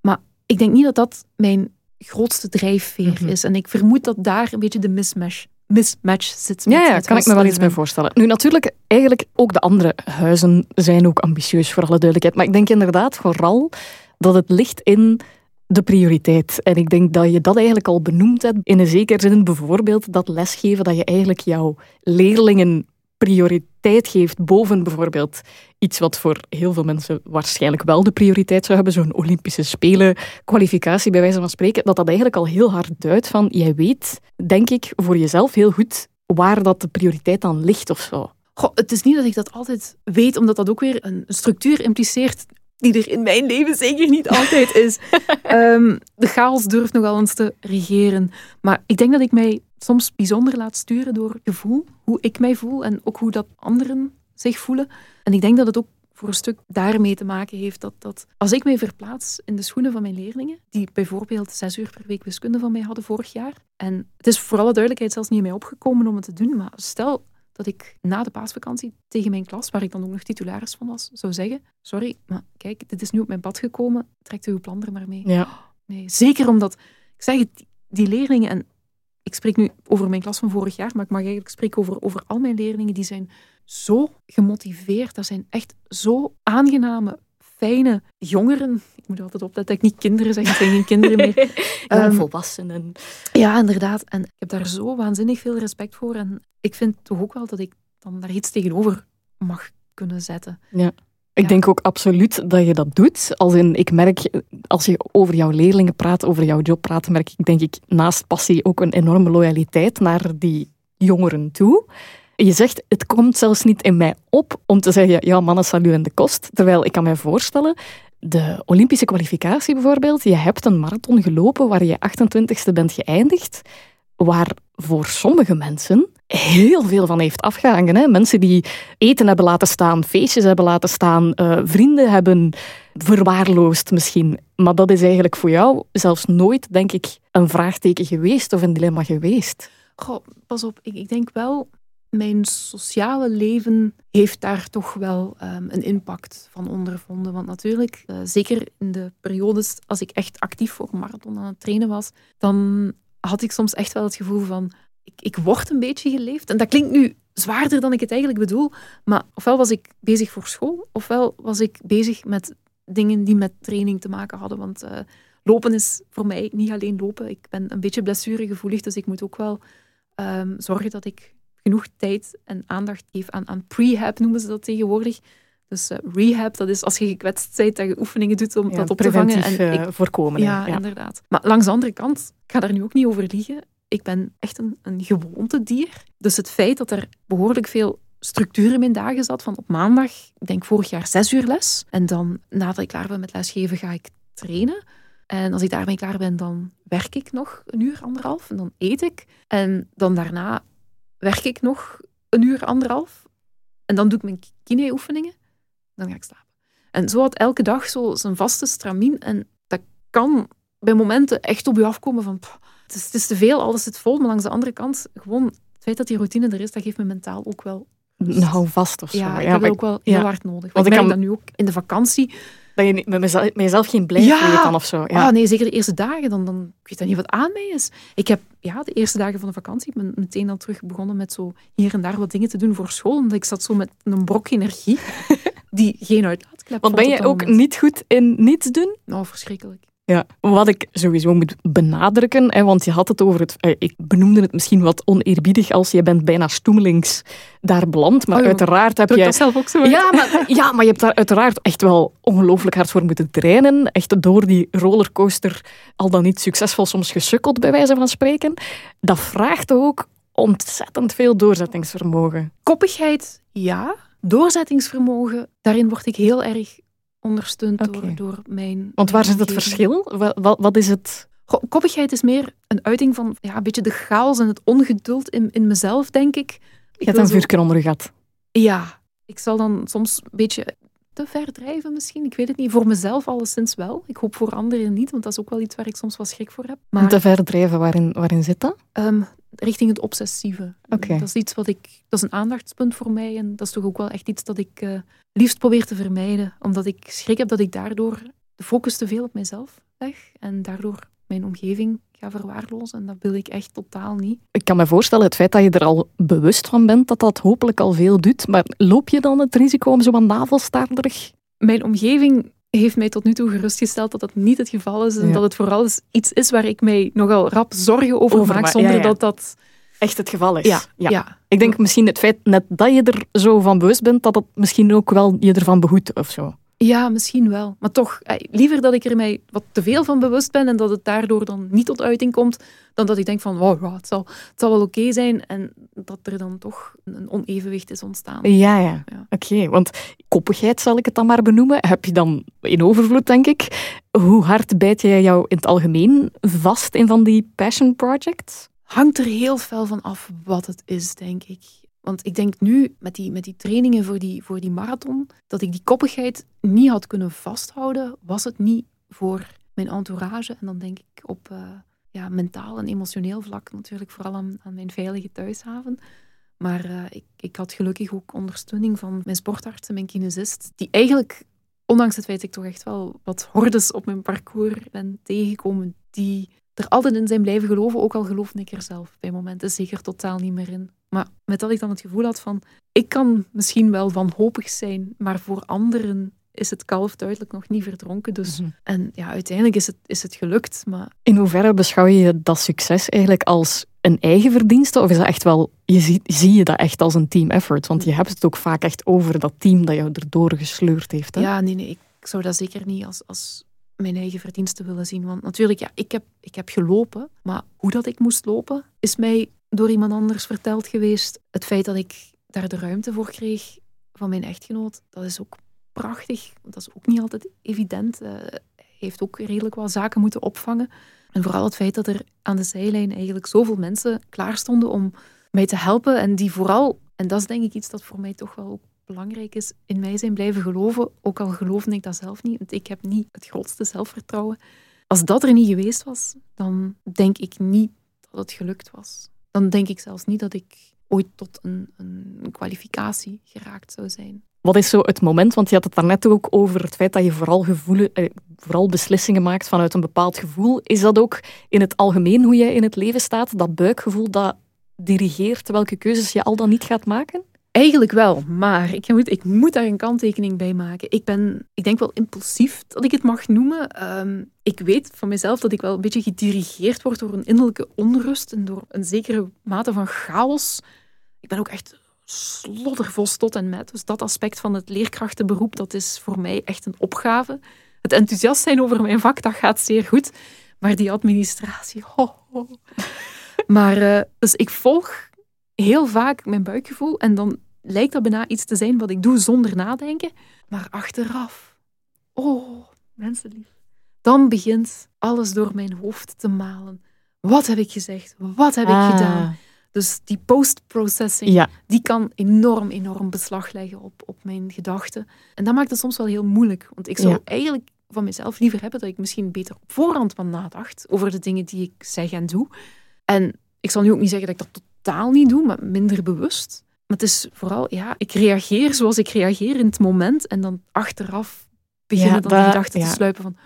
[SPEAKER 1] Maar ik denk niet dat dat mijn grootste drijfveer
[SPEAKER 2] Mhm.
[SPEAKER 1] is. En ik vermoed dat daar een beetje de mismatch, mismatch zit. met
[SPEAKER 2] Ja, ja kan ik me wel iets bij voorstellen. Nu, natuurlijk, eigenlijk ook de andere huizen zijn ook ambitieus, voor alle duidelijkheid. Maar ik denk inderdaad vooral dat het ligt in de prioriteit. En ik denk dat je dat eigenlijk al benoemd hebt. In een zekere zin bijvoorbeeld dat lesgeven, dat je eigenlijk jouw leerlingen prioriteit geeft boven bijvoorbeeld iets wat voor heel veel mensen waarschijnlijk wel de prioriteit zou hebben, zo'n Olympische Spelen kwalificatie bij wijze van spreken, dat dat eigenlijk al heel hard duidt van, jij weet, denk ik, voor jezelf heel goed waar dat de prioriteit dan ligt of zo.
[SPEAKER 1] Goh, het is niet dat ik dat altijd weet, omdat dat ook weer een structuur impliceert die er in mijn leven zeker niet altijd is. <laughs> Ehm, de chaos durft nogal eens te regeren. Maar ik denk dat ik mij soms bijzonder laat sturen door gevoel, hoe ik mij voel en ook hoe dat anderen zich voelen. En ik denk dat het ook voor een stuk daarmee te maken heeft dat, dat als ik mij verplaats in de schoenen van mijn leerlingen, die bijvoorbeeld zes uur per week wiskunde van mij hadden vorig jaar, en het is voor alle duidelijkheid zelfs niet in mij opgekomen om het te doen, maar stel dat ik na de paasvakantie tegen mijn klas, waar ik dan ook nog titularis van was, zou zeggen: Sorry, maar kijk, dit is nu op mijn pad gekomen, trekt uw plan er maar mee.
[SPEAKER 2] Ja.
[SPEAKER 1] Nee, zeker omdat, ik zeg het, die leerlingen, en ik spreek nu over mijn klas van vorig jaar, maar ik mag eigenlijk spreken over, over al mijn leerlingen, die zijn zo gemotiveerd. Dat zijn echt zo aangename, fijne jongeren. Ik moet altijd opletten dat ik niet kinderen zeg, het zijn geen kinderen meer. <laughs> Ehm,
[SPEAKER 2] volwassenen.
[SPEAKER 1] Ja, inderdaad. En ik heb daar zo waanzinnig veel respect voor. En ik vind toch ook wel dat ik dan daar iets tegenover mag kunnen zetten.
[SPEAKER 2] Ik
[SPEAKER 1] Ja.
[SPEAKER 2] denk ook absoluut dat je dat doet. Als in, ik merk, als je over jouw leerlingen praat, over jouw job praat, merk ik denk ik naast passie ook een enorme loyaliteit naar die jongeren toe. Je zegt, het komt zelfs niet in mij op om te zeggen, ja, mannen salu en de kost. Terwijl ik kan mij voorstellen, de Olympische kwalificatie bijvoorbeeld, je hebt een marathon gelopen waar je 28ste bent geëindigd, waar voor sommige mensen heel veel van heeft afgehangen. Hè? Mensen die eten hebben laten staan, feestjes hebben laten staan, eh, vrienden hebben verwaarloosd misschien. Maar dat is eigenlijk voor jou zelfs nooit, denk ik, een vraagteken geweest of een dilemma geweest.
[SPEAKER 1] Goh, pas op. Ik, ik denk wel, mijn sociale leven heeft daar toch wel ehm, een impact van ondervonden. Want natuurlijk, eh, zeker in de periodes als ik echt actief voor marathon aan het trainen was, dan had ik soms echt wel het gevoel van, ik, ik word een beetje geleefd. En dat klinkt nu zwaarder dan ik het eigenlijk bedoel, maar ofwel was ik bezig voor school, ofwel was ik bezig met dingen die met training te maken hadden. Want eh, lopen is voor mij niet alleen lopen. Ik ben een beetje blessuregevoelig, dus ik moet ook wel ehm, zorgen dat ik genoeg tijd en aandacht geef aan, aan prehab, noemen ze dat tegenwoordig. Dus eh, rehab, dat is als je gekwetst bent, dat je oefeningen doet om dat op te vangen. En ik
[SPEAKER 2] eh, voorkomen. hè.
[SPEAKER 1] ja,
[SPEAKER 2] ja.
[SPEAKER 1] inderdaad. Maar langs de andere kant, ik ga daar nu ook niet over liegen. Ik ben echt een, een gewoontedier. Dus het feit dat er behoorlijk veel structuur in mijn dagen zat, van op maandag, ik denk vorig jaar zes uur les. En dan, nadat ik klaar ben met lesgeven, ga ik trainen. En als ik daarmee klaar ben, dan werk ik nog een uur, anderhalf. En dan eet ik. En dan daarna werk ik nog een uur, anderhalf. En dan doe ik mijn kine-oefeningen. Dan ga ik slapen. En zo had elke dag zo zijn vaste stramien. En dat kan bij momenten echt op je afkomen van... "Pff, het, is, het is te veel, alles zit vol. Maar langs de andere kant, gewoon het feit dat die routine er is, dat geeft me mentaal ook wel...
[SPEAKER 2] Nou, vast of zo.
[SPEAKER 1] ja, ik
[SPEAKER 2] Ja,
[SPEAKER 1] heb ook wel heel
[SPEAKER 2] ja.
[SPEAKER 1] hard nodig.
[SPEAKER 2] Want
[SPEAKER 1] Want
[SPEAKER 2] ik
[SPEAKER 1] merk
[SPEAKER 2] kan-
[SPEAKER 1] dat nu ook in de vakantie.
[SPEAKER 2] Dat je niet- met mezelf, met jezelf geen blijf
[SPEAKER 1] Ja.
[SPEAKER 2] dan of zo. Ja.
[SPEAKER 1] Ah, nee, zeker de eerste dagen. Dan, dan ik weet dat niet wat aan mij is. Ik heb ja, de eerste dagen van de vakantie ik ben meteen al terug begonnen met zo hier en daar wat dingen te doen voor school. Omdat ik zat zo met een brok energie <laughs> die geen uitlaatklep
[SPEAKER 2] Want ben je ook
[SPEAKER 1] moment.
[SPEAKER 2] niet goed in niets doen?
[SPEAKER 1] Nou, verschrikkelijk.
[SPEAKER 2] Ja, wat ik sowieso moet benadrukken, hè, want je had het over het... eh, Ik benoemde het misschien wat oneerbiedig als je bent bijna stoemelings daar beland, maar
[SPEAKER 1] Oh,
[SPEAKER 2] uiteraard heb je...
[SPEAKER 1] dat zelf ook zo?
[SPEAKER 2] Ja maar, <laughs> ja, maar je hebt daar uiteraard echt wel ongelooflijk hard voor moeten trainen. Echt door die rollercoaster al dan niet succesvol soms gesukkeld, bij wijze van spreken. Dat vraagt ook ontzettend veel doorzettingsvermogen.
[SPEAKER 1] Koppigheid, ja. Doorzettingsvermogen, daarin word ik heel erg ondersteund door, door mijn...
[SPEAKER 2] Want waar zit het verschil? Wat, wat, wat is het...
[SPEAKER 1] koppigheid is meer een uiting van ja, een beetje de chaos en het ongeduld in, in mezelf, denk ik.
[SPEAKER 2] Je hebt een vuurken onder je gat.
[SPEAKER 1] Ja, ik zal dan soms een beetje te ver drijven misschien. Ik weet het niet. Voor mezelf alleszins wel. Ik hoop voor anderen niet, want dat is ook wel iets waar ik soms wel schrik voor heb.
[SPEAKER 2] Maar, te ver drijven, waarin, waarin zit dat?
[SPEAKER 1] Um, richting het obsessieve.
[SPEAKER 2] Okay.
[SPEAKER 1] Dat is iets wat ik... Dat is een aandachtspunt voor mij en dat is toch ook wel echt iets dat ik uh, liefst probeer te vermijden. Omdat ik schrik heb dat ik daardoor de focus te veel op mezelf leg en daardoor mijn omgeving ga verwaarlozen. En dat wil ik echt totaal niet.
[SPEAKER 2] Ik kan me voorstellen, het feit dat je er al bewust van bent, dat dat hopelijk al veel doet. Maar loop je dan het risico om zo wat navelstaarderig...
[SPEAKER 1] Mijn omgeving heeft mij tot nu toe gerustgesteld dat dat niet het geval is. En dat het vooral iets is waar ik mij nogal rap zorgen over, maak, zonder dat dat...
[SPEAKER 2] Echt het geval is.
[SPEAKER 1] Ja, ja.
[SPEAKER 2] Ik denk misschien het feit net dat je er zo van bewust bent, dat het misschien ook wel je ervan behoedt of zo.
[SPEAKER 1] Ja, misschien wel. Maar toch, eh, liever dat ik er mij wat te veel van bewust ben en dat het daardoor dan niet tot uiting komt, dan dat ik denk van, wow, het, zal, het zal wel oké zijn en dat er dan toch een onevenwicht is ontstaan.
[SPEAKER 2] Ja, ja. Oké, want koppigheid zal ik het dan maar benoemen, heb je dan in overvloed, denk ik. Hoe hard bijt jij jou in het algemeen vast in van die passion projects?
[SPEAKER 1] Hangt er heel veel van af wat het is, denk ik. Want ik denk nu, met die, met die trainingen voor die, voor die marathon, dat ik die koppigheid niet had kunnen vasthouden, was het niet voor mijn entourage. En dan denk ik op uh, ja, mentaal en emotioneel vlak natuurlijk vooral aan, aan mijn veilige thuishaven. Maar uh, ik, ik had gelukkig ook ondersteuning van mijn sportarts en mijn kinesist, die eigenlijk, ondanks het feit dat ik toch echt wel wat hordes op mijn parcours ben tegengekomen, die er altijd in zijn blijven geloven, ook al geloofde ik er zelf bij momenten zeker totaal niet meer in. Maar met dat ik dan het gevoel had van, ik kan misschien wel wanhopig zijn, maar voor anderen is het kalf duidelijk nog niet verdronken. Dus, mhm. En ja, uiteindelijk is het, is het gelukt. Maar...
[SPEAKER 2] In hoeverre beschouw je dat succes eigenlijk als een eigen verdienste? Of is dat echt wel, je zie, zie je dat echt als een team effort? Want je hebt het ook vaak echt over dat team dat jou erdoor gesleurd heeft. Hè?
[SPEAKER 1] Ja, nee, nee. Ik zou dat zeker niet als, als mijn eigen verdiensten willen zien. Want natuurlijk, ja, ik heb, ik heb gelopen, maar hoe dat ik moest lopen, is mij door iemand anders verteld geweest. Het feit dat ik daar de ruimte voor kreeg van mijn echtgenoot, dat is ook prachtig. Dat is ook niet altijd evident. Uh, hij heeft ook redelijk wat zaken moeten opvangen. En vooral het feit dat er aan de zijlijn eigenlijk zoveel mensen klaar stonden om mij te helpen. En die vooral, en dat is denk ik iets dat voor mij toch wel belangrijk is, in mij zijn blijven geloven. Ook al geloofde ik dat zelf niet, want ik heb niet het grootste zelfvertrouwen. Als dat er niet geweest was, dan denk ik niet dat het gelukt was. Dan denk ik zelfs niet dat ik ooit tot een, een kwalificatie geraakt zou zijn.
[SPEAKER 2] Wat is zo het moment, want je had het daarnet ook over het feit dat je vooral, gevoelen, eh, vooral beslissingen maakt vanuit een bepaald gevoel. Is dat ook in het algemeen hoe jij in het leven staat? Dat buikgevoel dat dirigeert welke keuzes je al dan niet gaat maken?
[SPEAKER 1] Eigenlijk wel, maar ik moet, ik moet daar een kanttekening bij maken. Ik ben, ik denk wel impulsief, dat ik het mag noemen. Ehm, ik weet van mezelf dat ik wel een beetje gedirigeerd word door een innerlijke onrust en door een zekere mate van chaos. Ik ben ook echt sloddervol tot en met. Dus dat aspect van het leerkrachtenberoep, dat is voor mij echt een opgave. Het enthousiast zijn over mijn vak, dat gaat zeer goed. Maar die administratie, <laughs> ho, ho. Maar, uh, dus ik volg heel vaak mijn buikgevoel en dan lijkt dat bijna iets te zijn wat ik doe zonder nadenken. Maar achteraf, oh, mensenlief, dan begint alles door mijn hoofd te malen. Wat heb ik gezegd? Wat heb ik ah. gedaan? Dus die post-processing, die kan enorm, enorm beslag leggen op, op mijn gedachten. En dat maakt het soms wel heel moeilijk. Want ik zou eigenlijk van mezelf liever hebben dat ik misschien beter op voorhand van nadacht over de dingen die ik zeg en doe. En ik zal nu ook niet zeggen dat ik dat totaal niet doe, maar minder bewust. Maar het is vooral, ja, ik reageer zoals ik reageer in het moment en dan achteraf beginnen dan de gedachten te sluipen van...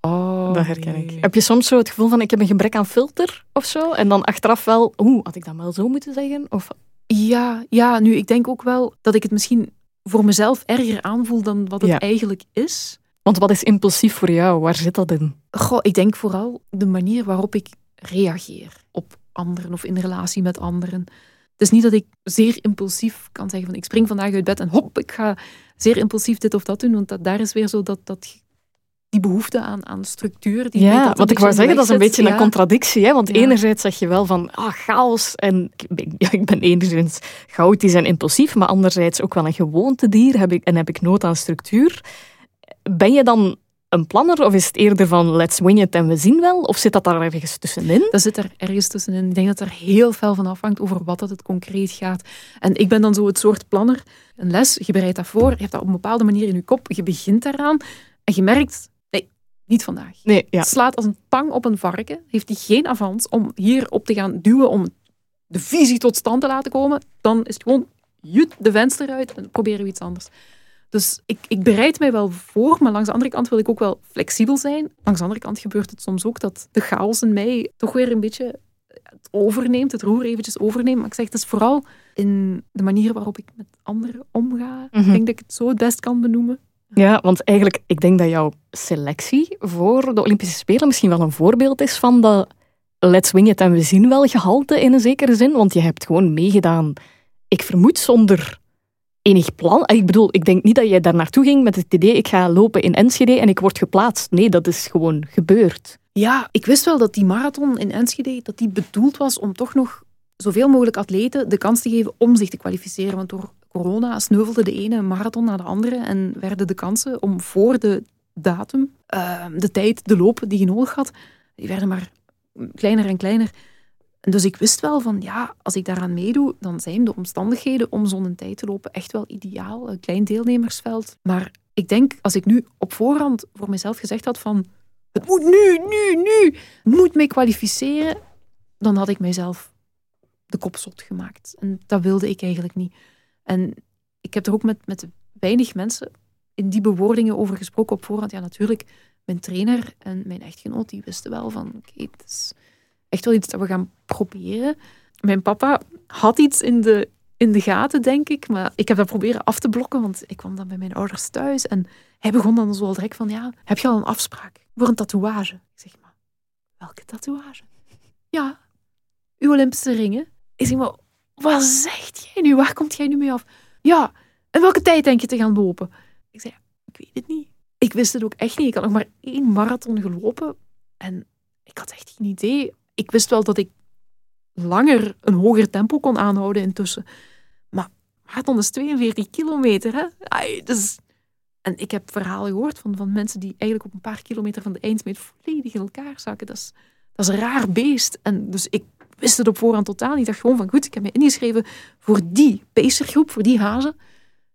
[SPEAKER 1] Oh,
[SPEAKER 2] dat herken ik. Heb je soms zo het gevoel van ik heb een gebrek aan filter of zo? En dan achteraf wel, oeh, had ik dat wel zo moeten zeggen? Of...
[SPEAKER 1] Ja, ja, nu ik denk ook wel dat ik het misschien voor mezelf erger aanvoel dan wat het eigenlijk is.
[SPEAKER 2] Want wat is impulsief voor jou? Waar zit dat in?
[SPEAKER 1] Goh, ik denk vooral de manier waarop ik reageer op anderen of in relatie met anderen. Het is niet dat ik zeer impulsief kan zeggen van ik spring vandaag uit bed en hop, ik ga zeer impulsief dit of dat doen. Want dat, daar is weer zo dat, dat die behoefte aan, aan structuur. Die
[SPEAKER 2] ja, wat ik wou zeggen, dat is een beetje een contradictie. Hè? Want enerzijds zeg je wel van ah, chaos en ja, ik ben enerzijds chaotisch en impulsief, maar anderzijds ook wel een gewoontedier heb ik, en heb ik nood aan structuur. Ben je dan een planner of is het eerder van let's wing it en we zien wel? Of zit dat daar ergens tussenin?
[SPEAKER 1] Dat zit er ergens tussenin. Ik denk dat er heel veel van afhangt over wat dat het concreet gaat. En ik ben dan zo het soort planner. Een les, je bereidt dat voor, je hebt dat op een bepaalde manier in je kop, je begint daaraan en je merkt, nee, niet vandaag.
[SPEAKER 2] Nee, ja.
[SPEAKER 1] Het slaat als een tang op een varken, heeft hij geen avans om hierop te gaan duwen, om de visie tot stand te laten komen. Dan is het gewoon, jut, de venster uit en proberen we iets anders. Dus ik, ik bereid mij wel voor, maar langs de andere kant wil ik ook wel flexibel zijn. Langs de andere kant gebeurt het soms ook dat de chaos in mij toch weer een beetje het overneemt, het roer eventjes overneemt. Maar ik zeg, het is vooral in de manier waarop ik met anderen omga.
[SPEAKER 2] Mhm.
[SPEAKER 1] Ik denk dat ik het zo het best kan benoemen.
[SPEAKER 2] Ja, want eigenlijk, ik denk dat jouw selectie voor de Olympische Spelen misschien wel een voorbeeld is van de let's wing it en we zien wel gehalte in een zekere zin. Want je hebt gewoon meegedaan, ik vermoed zonder enig plan. Ik bedoel, ik denk niet dat jij daar naartoe ging met het idee, ik ga lopen in Enschede en ik word geplaatst. Nee, dat is gewoon gebeurd.
[SPEAKER 1] Ja, ik wist wel dat die marathon in Enschede dat die bedoeld was om toch nog zoveel mogelijk atleten de kans te geven om zich te kwalificeren. Want door corona sneuvelde de ene marathon na de andere en werden de kansen om voor de datum, eh, de tijd, de loop die je nodig had, die werden maar kleiner en kleiner. Dus ik wist wel van, ja, als ik daaraan meedoe, dan zijn de omstandigheden om zo'n tijd te lopen echt wel ideaal. Een klein deelnemersveld. Maar ik denk, als ik nu op voorhand voor mezelf gezegd had van, het moet nu, nu, nu, moet mij kwalificeren, dan had ik mijzelf de kop zot gemaakt. En dat wilde ik eigenlijk niet. En ik heb er ook met, met weinig mensen in die bewoordingen over gesproken op voorhand. Ja, natuurlijk, mijn trainer en mijn echtgenoot, die wisten wel van, oké, het is echt wel iets dat we gaan proberen. Mijn papa had iets in de, in de gaten, denk ik, maar ik heb dat proberen af te blokken, want ik kwam dan bij mijn ouders thuis en hij begon dan zo al direct van, ja, heb je al een afspraak voor een tatoeage? Ik zeg, maar, welke tatoeage? Ja, uw Olympische ringen. Ik zeg, maar, wat zegt jij nu? Waar komt jij nu mee af? Ja, en welke tijd denk je te gaan lopen? Ik zei, ik weet het niet. Ik wist het ook echt niet. Ik had nog maar één marathon gelopen en ik had echt geen idee. Ik wist wel dat ik langer een hoger tempo kon aanhouden intussen. Maar marathon is 42 kilometer, hè? Dus... En ik heb verhalen gehoord van, van mensen die eigenlijk op een paar kilometer van de eindsmeet volledig in elkaar zakken. Dat is, dat is een raar beest. En dus ik wist het op voorhand totaal niet. Ik dacht gewoon van, goed, ik heb me ingeschreven voor die pacergroep, voor die hazen.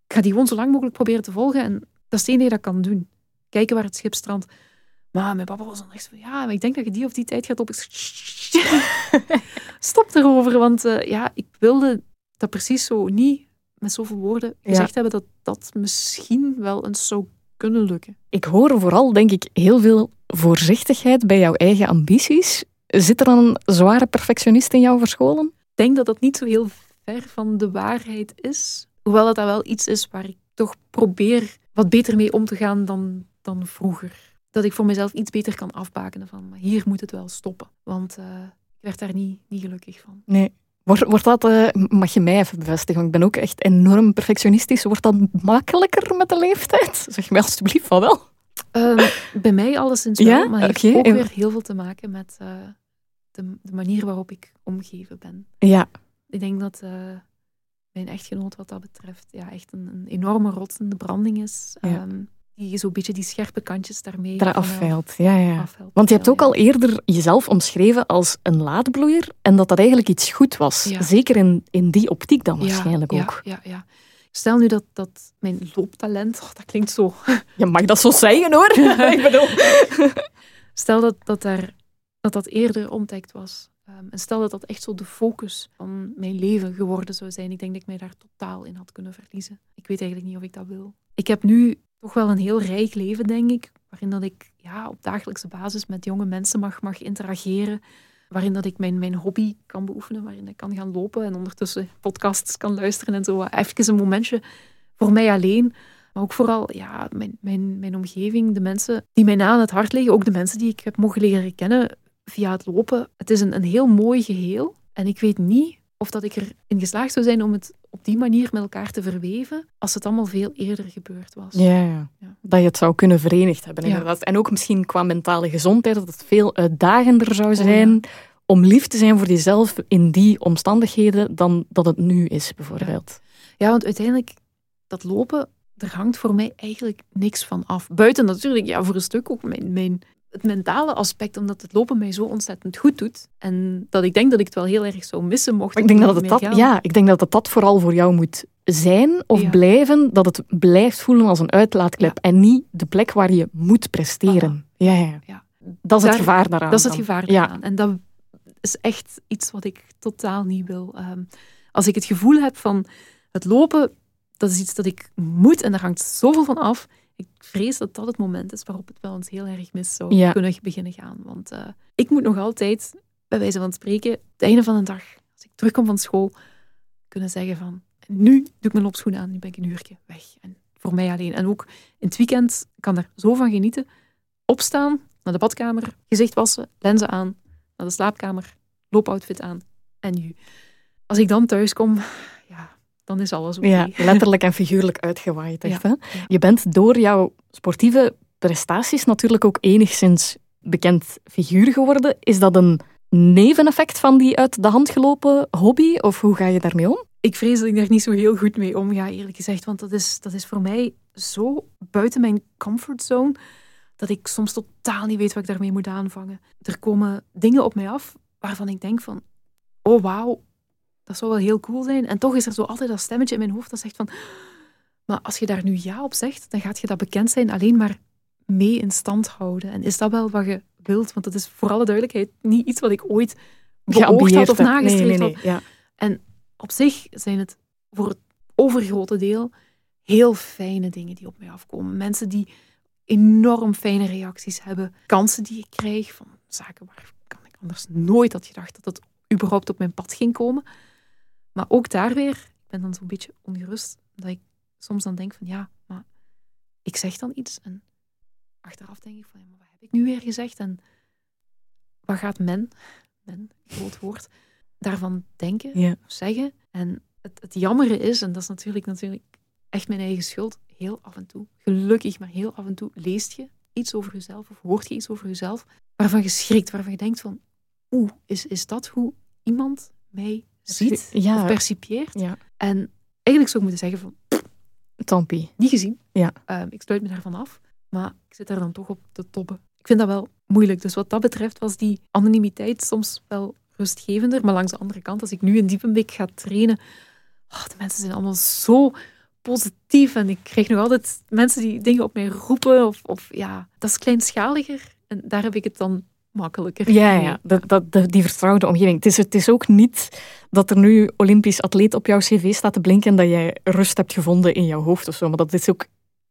[SPEAKER 1] Ik ga die gewoon zo lang mogelijk proberen te volgen. En dat is het enige dat ik kan doen. Kijken waar het schip strandt. Maar mijn papa was dan echt zo, ja, maar ik denk dat je die of die tijd gaat op. Ik zeg, <laughs> Stop erover, want eh, ja, ik wilde dat precies zo niet met zoveel woorden gezegd hebben dat dat misschien wel eens zou kunnen lukken.
[SPEAKER 2] Ik hoor vooral, denk ik, heel veel voorzichtigheid bij jouw eigen ambities. Zit er dan een zware perfectionist in jou verscholen?
[SPEAKER 1] Ik denk dat dat niet zo heel ver van de waarheid is. Hoewel dat, dat wel iets is waar ik toch probeer wat beter mee om te gaan dan, dan vroeger. Dat ik voor mezelf iets beter kan afbakenen van, maar hier moet het wel stoppen. Want uh, ik werd daar niet, niet gelukkig van.
[SPEAKER 2] Nee. Wordt, wordt dat, uh, mag je mij even bevestigen, want ik ben ook echt enorm perfectionistisch. Wordt dat makkelijker met de leeftijd? Zeg mij alsjeblieft van wel.
[SPEAKER 1] Uh, bij mij alleszins wel, ja? maar heeft okay. ook weer heel veel te maken met uh, de, de, manier waarop ik omgeven ben.
[SPEAKER 2] Ja.
[SPEAKER 1] Ik denk dat mijn echtgenoot wat dat betreft ja, echt een, een enorme rotsende branding is.
[SPEAKER 2] Ja.
[SPEAKER 1] Um, die zo'n beetje die scherpe kantjes daarmee
[SPEAKER 2] Daar afveilt. Ja, ja. Afveilt. Want je hebt ook al eerder jezelf omschreven als een laadbloeier en dat dat eigenlijk iets goed was.
[SPEAKER 1] Ja.
[SPEAKER 2] Zeker in, in die optiek dan waarschijnlijk
[SPEAKER 1] ja,
[SPEAKER 2] ook.
[SPEAKER 1] Ja, ja. Stel nu dat, dat mijn looptalent, oh, dat klinkt zo. <laughs>
[SPEAKER 2] Je mag dat zo zeggen hoor. <laughs> Ik bedoel.
[SPEAKER 1] Stel dat dat, daar, dat dat eerder ontdekt was. Um, en stel dat dat echt zo de focus van mijn leven geworden zou zijn. Ik denk dat ik mij daar totaal in had kunnen verliezen. Ik weet eigenlijk niet of ik dat wil. Ik heb nu toch wel een heel rijk leven, denk ik. Waarin dat ik ja, op dagelijkse basis met jonge mensen mag, mag interageren. Waarin dat ik mijn, mijn hobby kan beoefenen. Waarin ik kan gaan lopen en ondertussen podcasts kan luisteren en zo. Even een momentje voor mij alleen. Maar ook vooral ja, mijn, mijn, mijn omgeving, de mensen die mij na aan het hart liggen. Ook de mensen die ik heb mogen leren kennen via het lopen. Het is een, een heel mooi geheel. En ik weet niet of dat ik erin geslaagd zou zijn om het op die manier met elkaar te verweven, als het allemaal veel eerder gebeurd was.
[SPEAKER 2] Ja, ja. ja. dat je het zou kunnen verenigd hebben inderdaad. En ook misschien qua mentale gezondheid, dat het veel uitdagender zou zijn oh, ja. om lief te zijn voor jezelf in die omstandigheden dan dat het nu is, bijvoorbeeld.
[SPEAKER 1] Ja, want uiteindelijk, dat lopen, er hangt voor mij eigenlijk niks van af. Buiten natuurlijk, ja, voor een stuk ook mijn, mijn, het mentale aspect, omdat het lopen mij zo ontzettend goed doet. En dat ik denk dat ik het wel heel erg zou missen mocht
[SPEAKER 2] ik denk dat het dat, ja, ik denk dat het dat vooral voor jou moet zijn of blijven, dat het blijft voelen als een uitlaatklep en niet de plek waar je moet presteren. Ja, ja, ja. Dat is het gevaar daaraan.
[SPEAKER 1] Dat is het gevaar daaraan. En dat is echt iets wat ik totaal niet wil. Um, als ik het gevoel heb van het lopen, dat is iets dat ik moet en daar hangt zoveel van af. Ik vrees dat dat het moment is waarop het wel eens heel erg mis zou kunnen beginnen gaan. Want uh, ik moet nog altijd, bij wijze van spreken, het einde van de dag, als ik terugkom van school, kunnen zeggen van nu doe ik mijn loopschoenen aan, nu ben ik een uurtje weg. En voor mij alleen. En ook in het weekend kan er zo van genieten. Opstaan, naar de badkamer, gezicht wassen, lenzen aan, naar de slaapkamer, loopoutfit aan en nu. Als ik dan thuis kom, dan is alles oké.
[SPEAKER 2] Ja, letterlijk en figuurlijk uitgewaaid. Echt, hè? Je bent door jouw sportieve prestaties natuurlijk ook enigszins bekend figuur geworden. Is dat een neveneffect van die uit de hand gelopen hobby? Of hoe ga je daarmee om?
[SPEAKER 1] Ik vrees dat ik daar niet zo heel goed mee omga, eerlijk gezegd. Want dat is, dat is voor mij zo buiten mijn comfortzone dat ik soms totaal niet weet wat ik daarmee moet aanvangen. Er komen dingen op mij af waarvan ik denk van, oh wauw, dat zou wel heel cool zijn. En toch is er zo altijd dat stemmetje in mijn hoofd dat zegt van, maar als je daar nu ja op zegt, dan gaat je dat bekend zijn alleen maar mee in stand houden. En is dat wel wat je wilt? Want dat is voor alle duidelijkheid niet iets wat ik ooit beoogd had of nagestreefd nee, nee, Ja. En op zich zijn het voor het overgrote deel heel fijne dingen die op mij afkomen. Mensen die enorm fijne reacties hebben. Kansen die ik krijg van zaken waar kan ik anders nooit had gedacht dat dat überhaupt op mijn pad ging komen. Maar ook daar weer, ik ben dan zo'n beetje ongerust, dat ik soms dan denk van ja, maar ik zeg dan iets en achteraf denk ik van ja, maar wat heb ik nu weer gezegd en wat gaat men, men, groot woord, daarvan denken of zeggen. En het, het jammere is, en dat is natuurlijk, natuurlijk echt mijn eigen schuld, heel af en toe, gelukkig, maar heel af en toe leest je iets over jezelf of hoort je iets over jezelf waarvan je schrikt, waarvan je denkt van oeh, is, is dat hoe iemand mij ziet ja. of percipieert? Ja. En eigenlijk zou ik moeten zeggen van
[SPEAKER 2] Tampie.
[SPEAKER 1] Niet gezien.
[SPEAKER 2] Ja.
[SPEAKER 1] Um, ik sluit me daarvan af, maar ik zit daar dan toch op te toppen. Ik vind dat wel moeilijk. Dus wat dat betreft was die anonimiteit soms wel rustgevender. Maar langs de andere kant, als ik nu in Diepenbeek ga trainen, oh, de mensen zijn allemaal zo positief. En ik krijg nog altijd mensen die dingen op mij roepen. Of, of ja, dat is kleinschaliger. En daar heb ik het dan makkelijker.
[SPEAKER 2] Ja, ja. Dat, dat, die vertrouwde omgeving. Het is, het is ook niet dat er nu Olympisch atleet op jouw cv staat te blinken en dat jij rust hebt gevonden in jouw hoofd of zo. Maar dat is ook,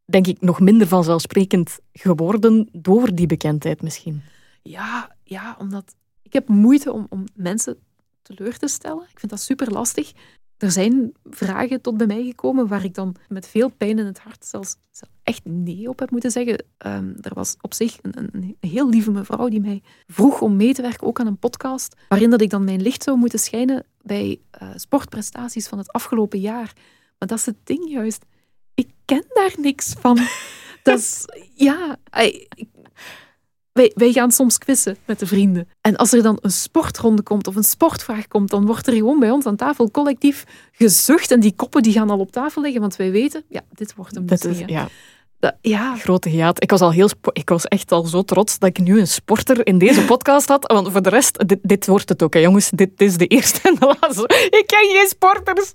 [SPEAKER 2] denk ik, nog minder vanzelfsprekend geworden door die bekendheid misschien.
[SPEAKER 1] Ja, ja omdat ik heb moeite om, om mensen teleur te stellen. Ik vind dat super lastig er zijn vragen tot bij mij gekomen waar ik dan met veel pijn in het hart zelfs, echt nee op heb moeten zeggen. Um, er was op zich een, een, heel lieve mevrouw die mij vroeg om mee te werken, ook aan een podcast, waarin dat ik dan mijn licht zou moeten schijnen bij uh, sportprestaties van het afgelopen jaar. Maar dat is het ding juist. Ik ken daar niks van. <laughs> Dat is, ja, ik, wij, wij gaan soms quizzen met de vrienden. En als er dan een sportronde komt of een sportvraag komt, dan wordt er gewoon bij ons aan tafel collectief gezucht. En die koppen die gaan al op tafel liggen, want wij weten, ja, dit wordt hem
[SPEAKER 2] dat is, ja.
[SPEAKER 1] Dat, ja.
[SPEAKER 2] Grote hiaat. Ik was, al heel ik was echt al zo trots dat ik nu een sporter in deze podcast had. Want voor de rest, dit, dit wordt het ook, hè, jongens. Dit, is de eerste en de laatste. Ik ken geen sporters.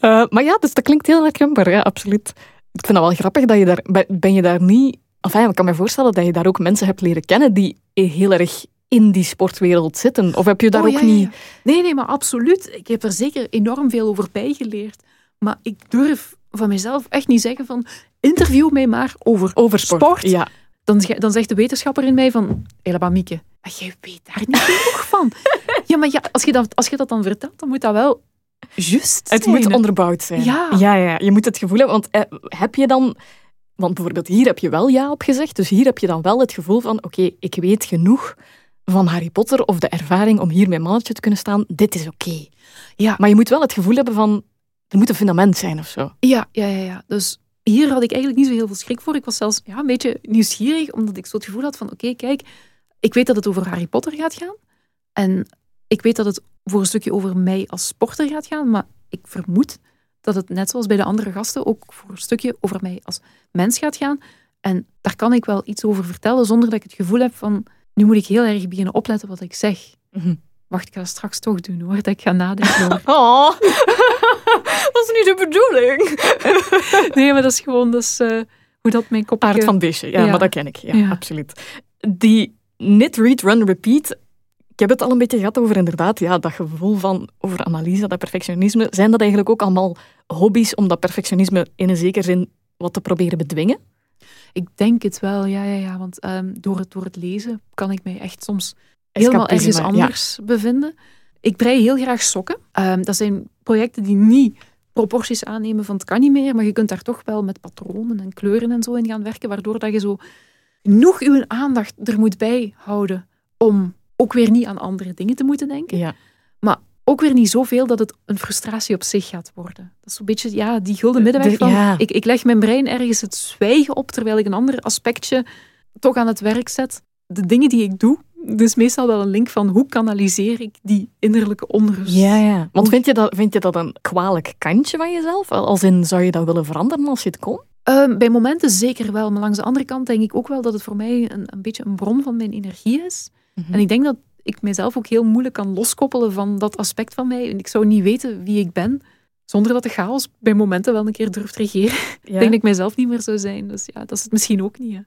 [SPEAKER 2] Uh, maar ja, dus dat klinkt heel herkenbaar, ja, absoluut. Ik vind dat wel grappig dat je daar... Ben je daar niet Enfin, ik kan me voorstellen dat je daar ook mensen hebt leren kennen die heel erg in die sportwereld zitten. Of heb je daar oh, ook niet...
[SPEAKER 1] Nee, nee, maar absoluut. Ik heb er zeker enorm veel over bijgeleerd. Maar ik durf van mezelf echt niet zeggen van... Interview mij maar over, over sport. Ja. Dan, dan zegt de wetenschapper in mij van... Hé, Mieke, maar jij weet daar niet genoeg van. <laughs> Ja, maar ja, als, je dat, als je dat dan vertelt, dan moet dat wel juist
[SPEAKER 2] Het moet onderbouwd zijn. Ja. ja. Ja, Je moet het gevoel hebben. Want eh, heb je dan want bijvoorbeeld hier heb je wel ja op gezegd, dus hier heb je dan wel het gevoel van oké, ik weet genoeg van Harry Potter of de ervaring om hier mijn mannetje te kunnen staan, dit is oké. Ja. Maar je moet wel het gevoel hebben van, er moet een fundament zijn of zo.
[SPEAKER 1] Ja, ja, ja, ja. Dus hier had ik eigenlijk niet zo heel veel schrik voor. Ik was zelfs ja, een beetje nieuwsgierig, omdat ik zo het gevoel had van oké, kijk, ik weet dat het over Harry Potter gaat gaan. En ik weet dat het voor een stukje over mij als sporter gaat gaan, maar ik vermoed dat het net zoals bij de andere gasten ook voor een stukje over mij als mens gaat gaan. En daar kan ik wel iets over vertellen zonder dat ik het gevoel heb van nu moet ik heel erg beginnen opletten wat ik zeg.
[SPEAKER 2] Mhm.
[SPEAKER 1] Wacht, ik ga dat straks toch doen hoor, dat ik ga nadenken over. <laughs>
[SPEAKER 2] Oh, <laughs> dat is niet de bedoeling. <laughs>
[SPEAKER 1] Nee, maar dat is gewoon dus, hoe dat mijn kop...
[SPEAKER 2] Aard van Beestje, ja,
[SPEAKER 1] Ja.
[SPEAKER 2] maar dat ken ik. Ja,
[SPEAKER 1] Ja.
[SPEAKER 2] absoluut. Die knit, read, run, repeat. Ik heb het al een beetje gehad over inderdaad, ja, dat gevoel van over analyse, dat perfectionisme. Zijn dat eigenlijk ook allemaal hobby's om dat perfectionisme in een zekere zin wat te proberen bedwingen?
[SPEAKER 1] Ik denk het wel, ja, ja, ja. Want ehm, door, het, door het lezen kan ik mij echt soms helemaal ergens
[SPEAKER 2] ja.
[SPEAKER 1] anders bevinden. Ik brei heel graag sokken. Ehm, dat zijn projecten die niet proporties aannemen van het kan niet meer, maar je kunt daar toch wel met patronen en kleuren en zo in gaan werken, waardoor dat je zo genoeg je aandacht er moet bij houden om ook weer niet aan andere dingen te moeten denken.
[SPEAKER 2] Ja.
[SPEAKER 1] Ook weer niet zoveel dat het een frustratie op zich gaat worden. Dat is zo'n beetje ja, die gulden middenweg
[SPEAKER 2] De-
[SPEAKER 1] van
[SPEAKER 2] ja.
[SPEAKER 1] ik, ik leg mijn brein ergens het zwijgen op, terwijl ik een ander aspectje toch aan het werk zet. De dingen die ik doe, dus meestal wel een link van hoe kanaliseer ik die innerlijke onrust.
[SPEAKER 2] Ja, ja. Want vind je, dat, vind je dat een kwalijk kantje van jezelf? Als in, zou je dat willen veranderen als je het kon?
[SPEAKER 1] Ehm, bij momenten zeker wel, maar langs de andere kant denk ik ook wel dat het voor mij een, een beetje een bron van mijn energie is.
[SPEAKER 2] Mhm.
[SPEAKER 1] En ik denk dat ik mezelf ook heel moeilijk kan loskoppelen van dat aspect van mij. En ik zou niet weten wie ik ben zonder dat de chaos bij momenten wel een keer durft regeren. <laughs> Ik denk dat ik mijzelf niet meer zou zijn. Dus ja, dat is het misschien ook niet. Hè.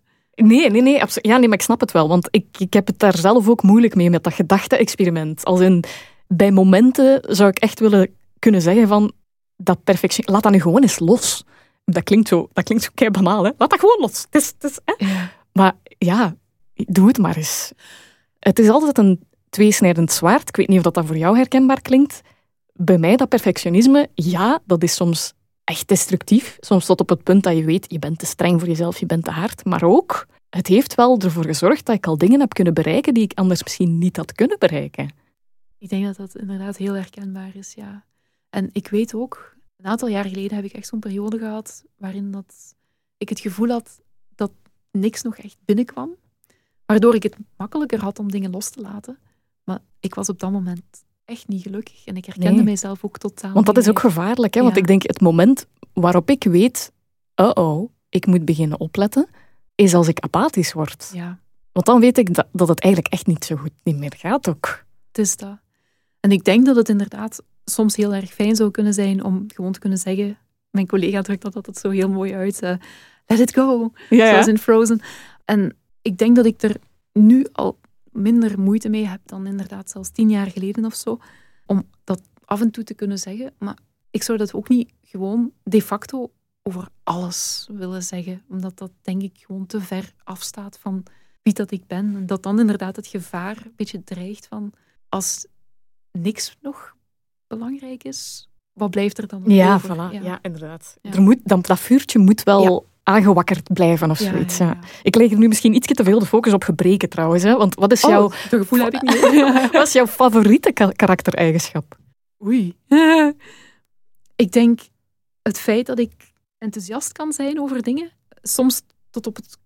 [SPEAKER 2] Nee, nee, nee, ja, nee, maar ik snap het wel. Want ik, ik heb het daar zelf ook moeilijk mee met dat gedachte-experiment. Als in, bij momenten zou ik echt willen kunnen zeggen van, dat perfectie, laat dat nu gewoon eens los. Dat klinkt zo, dat klinkt zo kei banaal, hè. Laat dat gewoon los. Het is, het is, hè. Maar ja, doe het maar eens. Het is altijd een tweesnijdend zwaard. Ik weet niet of dat, voor jou herkenbaar klinkt. Bij mij, dat perfectionisme, ja, dat is soms echt destructief. Soms tot op het punt dat je weet, je bent te streng voor jezelf, je bent te hard. Maar ook, het heeft wel ervoor gezorgd dat ik al dingen heb kunnen bereiken die ik anders misschien niet had kunnen bereiken.
[SPEAKER 1] Ik denk dat dat inderdaad heel herkenbaar is, ja. En ik weet ook, een aantal jaar geleden heb ik echt zo'n periode gehad waarin dat ik het gevoel had dat niks nog echt binnenkwam. Waardoor ik het makkelijker had om dingen los te laten. Maar ik was op dat moment echt niet gelukkig. En ik herkende
[SPEAKER 2] Nee.
[SPEAKER 1] mijzelf ook totaal
[SPEAKER 2] Want dat is ook gevaarlijk, hè? want ik denk het moment waarop ik weet, oh-oh, ik moet beginnen opletten, is als ik apathisch word.
[SPEAKER 1] Ja,
[SPEAKER 2] Want dan weet ik dat, dat het eigenlijk echt niet zo goed niet meer gaat ook.
[SPEAKER 1] het is dat. En ik denk dat het inderdaad soms heel erg fijn zou kunnen zijn om gewoon te kunnen zeggen... Mijn collega drukt dat altijd zo heel mooi uit. eh, let it go.
[SPEAKER 2] Ja,
[SPEAKER 1] zoals in Frozen. En ik denk dat ik er nu al minder moeite mee heb dan inderdaad zelfs tien jaar geleden of zo. Om dat af en toe te kunnen zeggen. Maar ik zou dat ook niet gewoon de facto over alles willen zeggen. Omdat dat denk ik gewoon te ver afstaat van wie dat ik ben. En dat dan inderdaad het gevaar een beetje dreigt van als niks nog belangrijk is, wat blijft er dan nog
[SPEAKER 2] Ja,
[SPEAKER 1] over?
[SPEAKER 2] voilà. Ja, inderdaad.
[SPEAKER 1] Ja.
[SPEAKER 2] Er moet, dan, dat vuurtje moet wel. Aangewakkerd blijven of zoiets.
[SPEAKER 1] ja,
[SPEAKER 2] Ja,
[SPEAKER 1] ja.
[SPEAKER 2] Ik leg er nu misschien iets te veel de focus op gebreken trouwens. Hè? Want wat is, jouw,
[SPEAKER 1] Oh, dat gevoel heb ik niet. <laughs>
[SPEAKER 2] wat is jouw favoriete ka- karaktereigenschap?
[SPEAKER 1] Oei. <laughs> ik denk het feit dat ik enthousiast kan zijn over dingen, soms tot op het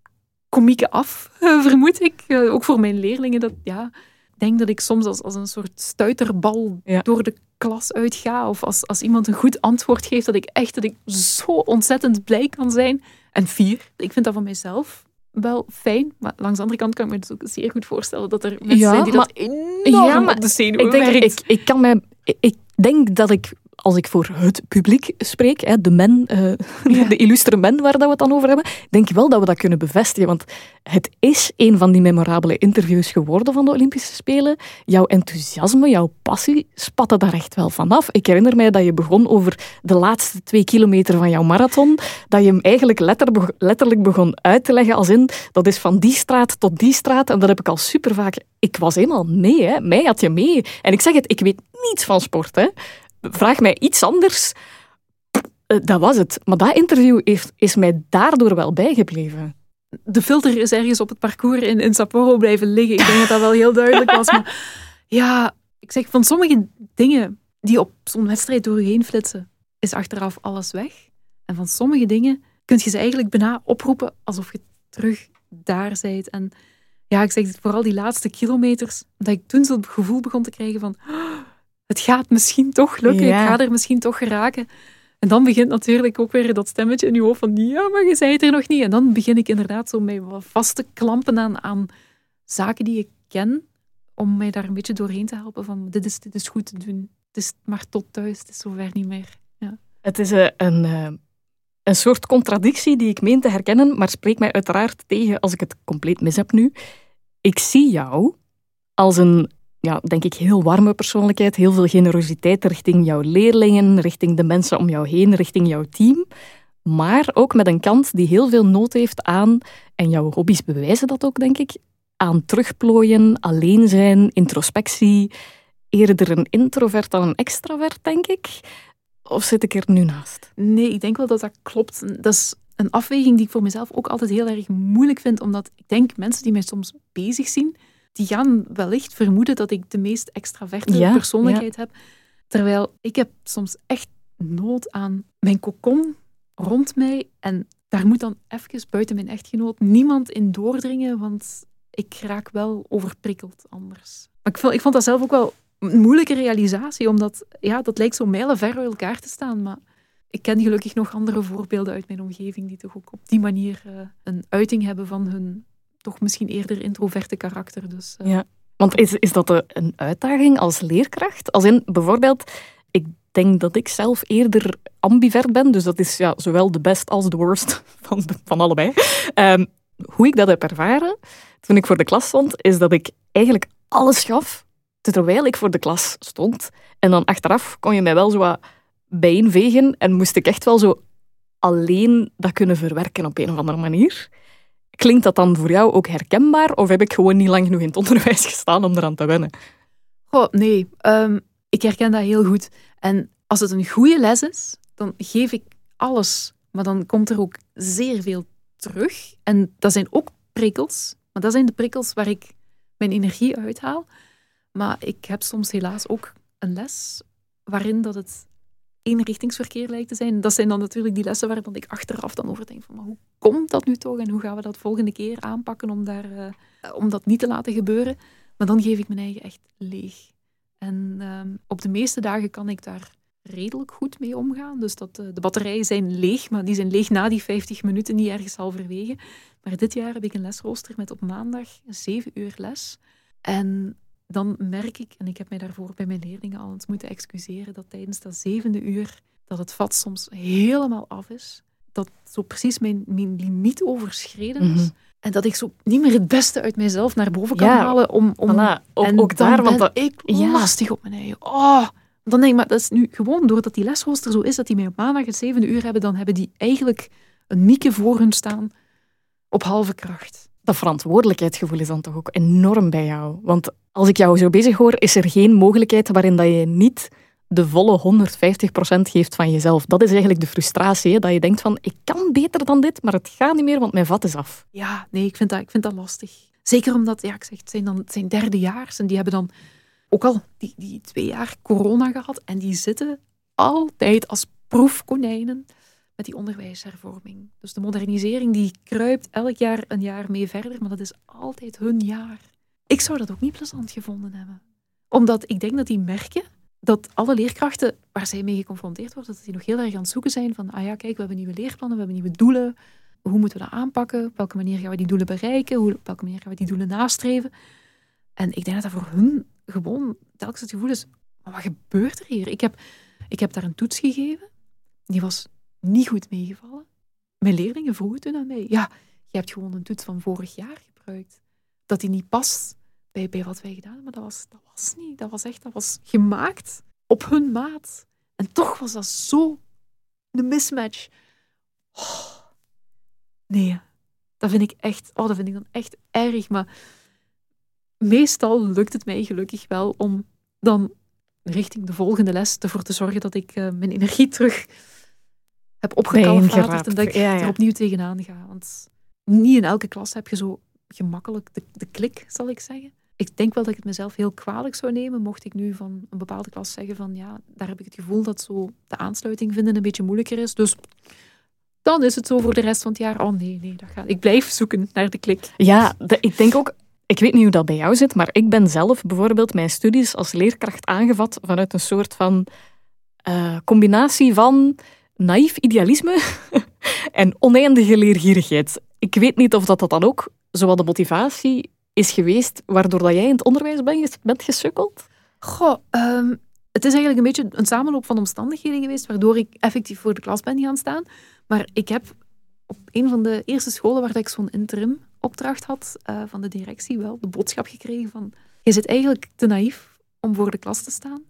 [SPEAKER 1] komieke af, <laughs> vermoed ik. Eh, ook voor mijn leerlingen. Dat, ja, denk dat ik soms als, als een soort stuiterbal
[SPEAKER 2] Ja.
[SPEAKER 1] door de klas uitga. Of als, als iemand een goed antwoord geeft, dat ik echt dat ik zo ontzettend blij kan zijn. En fier. Ik vind dat van mijzelf wel fijn. Maar langs de andere kant kan ik me dus ook zeer goed voorstellen dat er mensen
[SPEAKER 2] Ja,
[SPEAKER 1] zijn die
[SPEAKER 2] maar-
[SPEAKER 1] dat enorm
[SPEAKER 2] Ja, maar
[SPEAKER 1] op de zenuwen
[SPEAKER 2] Ik denk, ik, ik, kan mij, ik denk dat ik, als ik voor het publiek spreek, hè, de men, eh, <laughs> de illustere men waar dat we het dan over hebben, denk ik wel dat we dat kunnen bevestigen. Want het is een van die memorabele interviews geworden van de Olympische Spelen. Jouw enthousiasme, jouw passie spatte daar echt wel vanaf. Ik herinner mij dat je begon over de laatste twee kilometer van jouw marathon. Dat je hem eigenlijk letter, letterlijk begon uit te leggen als in, dat is van die straat tot die straat. En dat heb ik al super vaak... Ik was helemaal mee, hè. Mij had je mee. En ik zeg het, ik weet niets van sport, hè. Vraag mij iets anders. Eh, Dat was het. Maar dat interview heeft, is mij daardoor wel bijgebleven.
[SPEAKER 1] de filter is ergens op het parcours in, in Sapporo blijven liggen. Ik denk dat dat wel heel duidelijk was. Maar <laughs> ja, ik zeg van sommige dingen die op zo'n wedstrijd door je heen flitsen, is achteraf alles weg. En van sommige dingen kun je ze eigenlijk bijna oproepen alsof je terug daar bent. En ja, ik zeg vooral die laatste kilometers, dat ik toen zo'n gevoel begon te krijgen van "Oh, het gaat misschien toch lukken,
[SPEAKER 2] Ja.
[SPEAKER 1] ik ga er misschien toch geraken. En dan begint natuurlijk ook weer dat stemmetje in je hoofd van ja, maar je zei het er nog niet. En dan begin ik inderdaad zo mij vast te klampen aan, aan zaken die ik ken, om mij daar een beetje doorheen te helpen van dit is, dit is goed te doen. Het is maar tot thuis, het is zover niet meer. Ja.
[SPEAKER 2] Het is een, eh, een, eh, een soort contradictie die ik meen te herkennen, maar spreek mij uiteraard tegen als ik het compleet mis heb nu. Ik zie jou als een, ja, denk ik, heel warme persoonlijkheid, heel veel generositeit richting jouw leerlingen, richting de mensen om jou heen, richting jouw team. Maar ook met een kant die heel veel nood heeft aan, en jouw hobby's bewijzen dat ook, denk ik, aan terugplooien, alleen zijn, introspectie. Eerder een introvert dan een extravert, denk ik. Of zit ik er nu naast?
[SPEAKER 1] Nee, ik denk wel dat dat klopt. Dat is een afweging die ik voor mezelf ook altijd heel erg moeilijk vind, omdat ik denk mensen die mij soms bezig zien, die gaan wellicht vermoeden dat ik de meest extraverte persoonlijkheid heb. Terwijl ik heb soms echt nood aan mijn kokon rond mij en daar moet dan even buiten mijn echtgenoot niemand in doordringen, want ik raak wel overprikkeld anders. Maar ik vond, ik vond dat zelf ook wel een moeilijke realisatie, omdat ja, dat lijkt zo mijlenver uit elkaar te staan. Maar ik ken gelukkig nog andere voorbeelden uit mijn omgeving die toch ook op die manier uh, een uiting hebben van hun toch misschien eerder introverte karakter. Dus,
[SPEAKER 2] uh, ja, want is, is dat een uitdaging als leerkracht? Als in bijvoorbeeld, ik denk dat ik zelf eerder ambivert ben, dus dat is ja, zowel de best als de worst <laughs> van, van allebei. Um, hoe ik dat heb ervaren toen ik voor de klas stond, is dat ik eigenlijk alles gaf terwijl ik voor de klas stond. En dan achteraf kon je mij wel zo wat bijeenvegen en moest ik echt wel zo alleen dat kunnen verwerken op een of andere manier. Klinkt dat dan voor jou ook herkenbaar of heb ik gewoon niet lang genoeg in het onderwijs <laughs> gestaan om eraan te wennen?
[SPEAKER 1] Nee, um, ik herken dat heel goed. En als het een goede les is, dan geef ik alles. Maar dan komt er ook zeer veel terug. En dat zijn ook prikkels. Maar dat zijn de prikkels waar ik mijn energie uithaal. Maar ik heb soms helaas ook een les waarin dat het eenrichtingsverkeer lijkt te zijn. Dat zijn dan natuurlijk die lessen waar dan ik achteraf dan over denk van, maar hoe komt dat nu toch en hoe gaan we dat volgende keer aanpakken om, daar, uh, om dat niet te laten gebeuren. Maar dan geef ik mijn eigen echt leeg. En uh, op de meeste dagen kan ik daar redelijk goed mee omgaan. Dus dat, uh, de batterijen zijn leeg, maar die zijn leeg na die 50 minuten, niet ergens halverwege. Maar dit jaar heb ik een lesrooster met op maandag 7 uur les. En dan merk ik, en ik heb mij daarvoor bij mijn leerlingen al eens moeten excuseren, dat tijdens dat zevende uur dat het vat soms helemaal af is. Dat zo precies mijn, mijn limiet overschreden is. Mhm. En dat ik zo niet meer het beste uit mijzelf naar boven kan halen. Om, om,
[SPEAKER 2] voilà. ook, en ook daar, want dat,
[SPEAKER 1] ik ja. lastig op mijn eigen. Oh, dan denk ik, maar dat is nu gewoon doordat die lesrooster zo is, dat die mij op maandag het zevende uur hebben, dan hebben die eigenlijk een mieke voor hun staan op halve kracht
[SPEAKER 2] dat verantwoordelijkheidsgevoel is dan toch ook enorm bij jou. Want als ik jou zo bezig hoor, is er geen mogelijkheid waarin dat je niet de volle 150% geeft van jezelf. Dat is eigenlijk de frustratie, hè? dat je denkt van, ik kan beter dan dit, maar het gaat niet meer, want mijn vat is af.
[SPEAKER 1] Ja, nee, ik vind dat, ik vind dat lastig. Zeker omdat, ja, ik zeg, het zijn dan het zijn derdejaars en die hebben dan ook al die, die twee jaar corona gehad en die zitten altijd als proefkonijnen met die onderwijshervorming. Dus de modernisering die kruipt elk jaar een jaar mee verder, maar dat is altijd hun jaar. Ik zou dat ook niet plezant gevonden hebben. Omdat ik denk dat die merken dat alle leerkrachten waar zij mee geconfronteerd worden, dat die nog heel erg aan het zoeken zijn van, ah ja, kijk, we hebben nieuwe leerplannen, we hebben nieuwe doelen. Hoe moeten we dat aanpakken? Op welke manier gaan we die doelen bereiken? Hoe, op welke manier gaan we die doelen nastreven? En ik denk dat dat voor hun gewoon telkens het gevoel is, maar wat gebeurt er hier? Ik heb, ik heb daar een toets gegeven. Die was niet goed meegevallen. Mijn leerlingen vroegen toen aan mij, ja, je hebt gewoon een toets van vorig jaar gebruikt. Dat die niet past bij, bij wat wij gedaan hebben. Maar dat was, dat was niet. Dat was echt, dat was gemaakt op hun maat. En toch was dat zo een mismatch. Oh, nee, dat vind ik echt, oh, dat vind ik dan echt erg. Maar meestal lukt het mij gelukkig wel om dan richting de volgende les ervoor te zorgen dat ik uh, mijn energie terug heb opgekalfaterd en dat ik ja, er opnieuw tegenaan ga. Want niet in elke klas heb je zo gemakkelijk de, de klik, zal ik zeggen. Ik denk wel dat ik het mezelf heel kwalijk zou nemen, mocht ik nu van een bepaalde klas zeggen van ja, daar heb ik het gevoel dat zo de aansluiting vinden een beetje moeilijker is. Dus dan is het zo voor de rest van het jaar. Oh nee, nee, dat gaat. Ik blijf zoeken naar de klik.
[SPEAKER 2] Ja, ik denk ook, ik weet niet hoe dat bij jou zit, maar ik ben zelf bijvoorbeeld mijn studies als leerkracht aangevat vanuit een soort van uh, combinatie van naïef idealisme <laughs> en oneindige leergierigheid. Ik weet niet of dat, dat dan ook zowel de motivatie is geweest waardoor dat jij in het onderwijs bent, bent gesukkeld?
[SPEAKER 1] Goh, ehm, het is eigenlijk een beetje een samenloop van omstandigheden geweest waardoor ik effectief voor de klas ben gaan staan. Maar ik heb op een van de eerste scholen waar ik zo'n interim opdracht had uh, van de directie wel de boodschap gekregen van je zit eigenlijk te naïef om voor de klas te staan.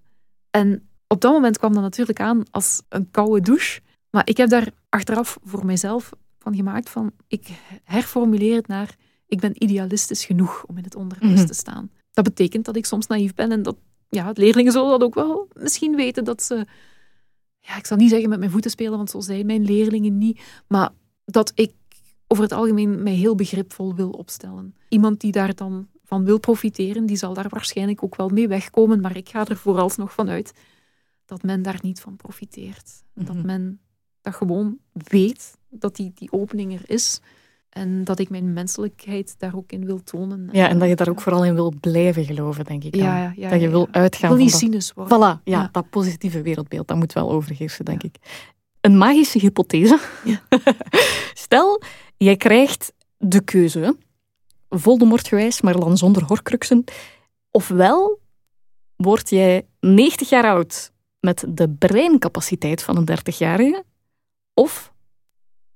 [SPEAKER 1] En op dat moment kwam dat natuurlijk aan als een koude douche. Maar ik heb daar achteraf voor mijzelf van gemaakt van ik herformuleer het naar ik ben idealistisch genoeg om in het onderwijs mhm. te staan. Dat betekent dat ik soms naïef ben en dat ja, leerlingen zullen dat ook wel misschien weten dat ze ja, ik zal niet zeggen met mijn voeten spelen, want zo zijn mijn leerlingen niet, maar dat ik over het algemeen mij heel begripvol wil opstellen. Iemand die daar dan van wil profiteren, die zal daar waarschijnlijk ook wel mee wegkomen, maar ik ga er vooralsnog van uit dat men daar niet van profiteert. Dat mhm. men dat gewoon weet dat die, die opening er is. En dat ik mijn menselijkheid daar ook in wil tonen.
[SPEAKER 2] Ja, en dat je daar ook vooral in wil blijven geloven, denk ik. Ja, ja, dat je wil uitgaan.
[SPEAKER 1] Wil niet cynisch worden.
[SPEAKER 2] Voilà, ja, dat positieve wereldbeeld, dat moet wel overheersen, denk ik. Een magische hypothese. <laughs> Stel, jij krijgt de keuze, Voldemort-gewijs, maar dan zonder horcruxen. Ofwel word jij 90 jaar oud met de breincapaciteit van een 30-jarige, of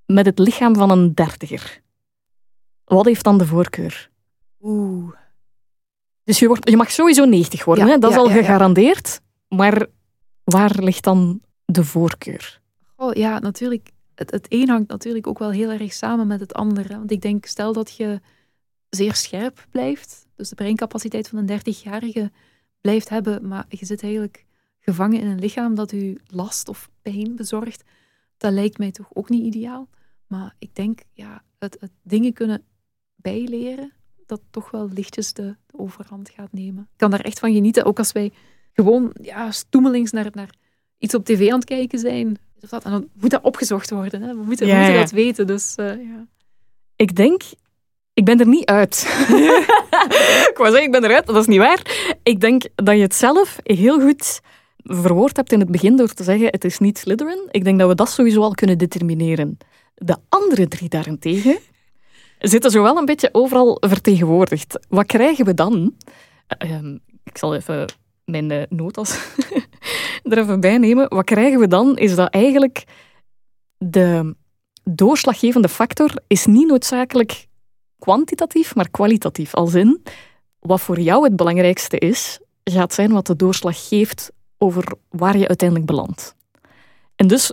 [SPEAKER 2] met het lichaam van een dertiger. Wat heeft dan de voorkeur?
[SPEAKER 1] Oeh.
[SPEAKER 2] Dus je, wordt, je mag sowieso 90 worden, hè? dat is al gegarandeerd. Maar waar ligt dan de voorkeur?
[SPEAKER 1] Oh ja, natuurlijk. Het, het een hangt natuurlijk ook wel heel erg samen met het andere. Want ik denk, stel dat je zeer scherp blijft, dus de breincapaciteit van een 30-jarige blijft hebben, maar je zit eigenlijk gevangen in een lichaam dat u last of pijn bezorgt, dat lijkt mij toch ook niet ideaal. Maar ik denk, ja, het, het dingen kunnen bijleren, dat toch wel lichtjes de, de, overhand gaat nemen. Ik kan daar echt van genieten, ook als wij gewoon ja, stoemelings naar, naar iets op tv aan het kijken zijn. Of dat, en dan moet dat opgezocht worden. Hè? We moeten, we moeten dat weten. Dus, uh, ja.
[SPEAKER 2] Ik denk, ik ben er niet uit. <laughs> ik wou zeggen, ik ben eruit, dat is niet waar. Ik denk dat je het zelf heel goed verwoord hebt in het begin door te zeggen, het is niet Slytherin. Ik denk dat we dat sowieso al kunnen determineren. De andere drie daarentegen zitten zo wel een beetje overal vertegenwoordigd. Wat krijgen we dan? Uh, ik zal even mijn uh, notas <laughs> er even bij nemen. Wat krijgen we dan? Is dat eigenlijk de doorslaggevende factor is niet noodzakelijk kwantitatief, maar kwalitatief. Als in, wat voor jou het belangrijkste is, gaat zijn wat de doorslag geeft over waar je uiteindelijk belandt. En dus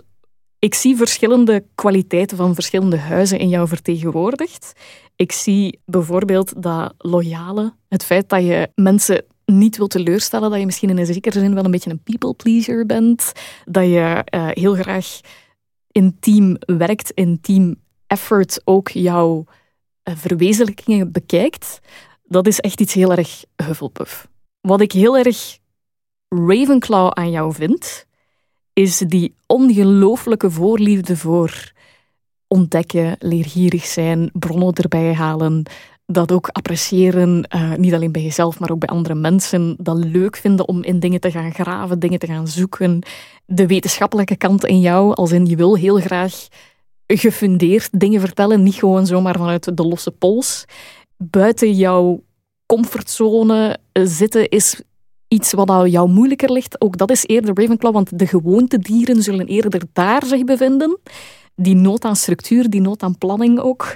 [SPEAKER 2] ik zie verschillende kwaliteiten van verschillende huizen in jou vertegenwoordigd. Ik zie bijvoorbeeld dat loyale, het feit dat je mensen niet wil teleurstellen, dat je misschien in een zekere zin wel een beetje een people pleaser bent, dat je uh, heel graag in team werkt, in team effort ook jouw uh, verwezenlijkingen bekijkt. Dat is echt iets heel erg Hufflepuff. Wat ik heel erg Ravenclaw aan jou vind, is die ongelooflijke voorliefde voor ontdekken, leergierig zijn, bronnen erbij halen, dat ook appreciëren, uh, niet alleen bij jezelf, maar ook bij andere mensen, dat leuk vinden om in dingen te gaan graven, dingen te gaan zoeken. De wetenschappelijke kant in jou, als in je wil heel graag gefundeerd dingen vertellen, niet gewoon zomaar vanuit de losse pols. Buiten jouw comfortzone zitten is iets wat jou moeilijker ligt, ook dat is eerder Ravenclaw, want de gewoonte dieren zullen eerder daar zich bevinden. Die nood aan structuur, die nood aan planning ook.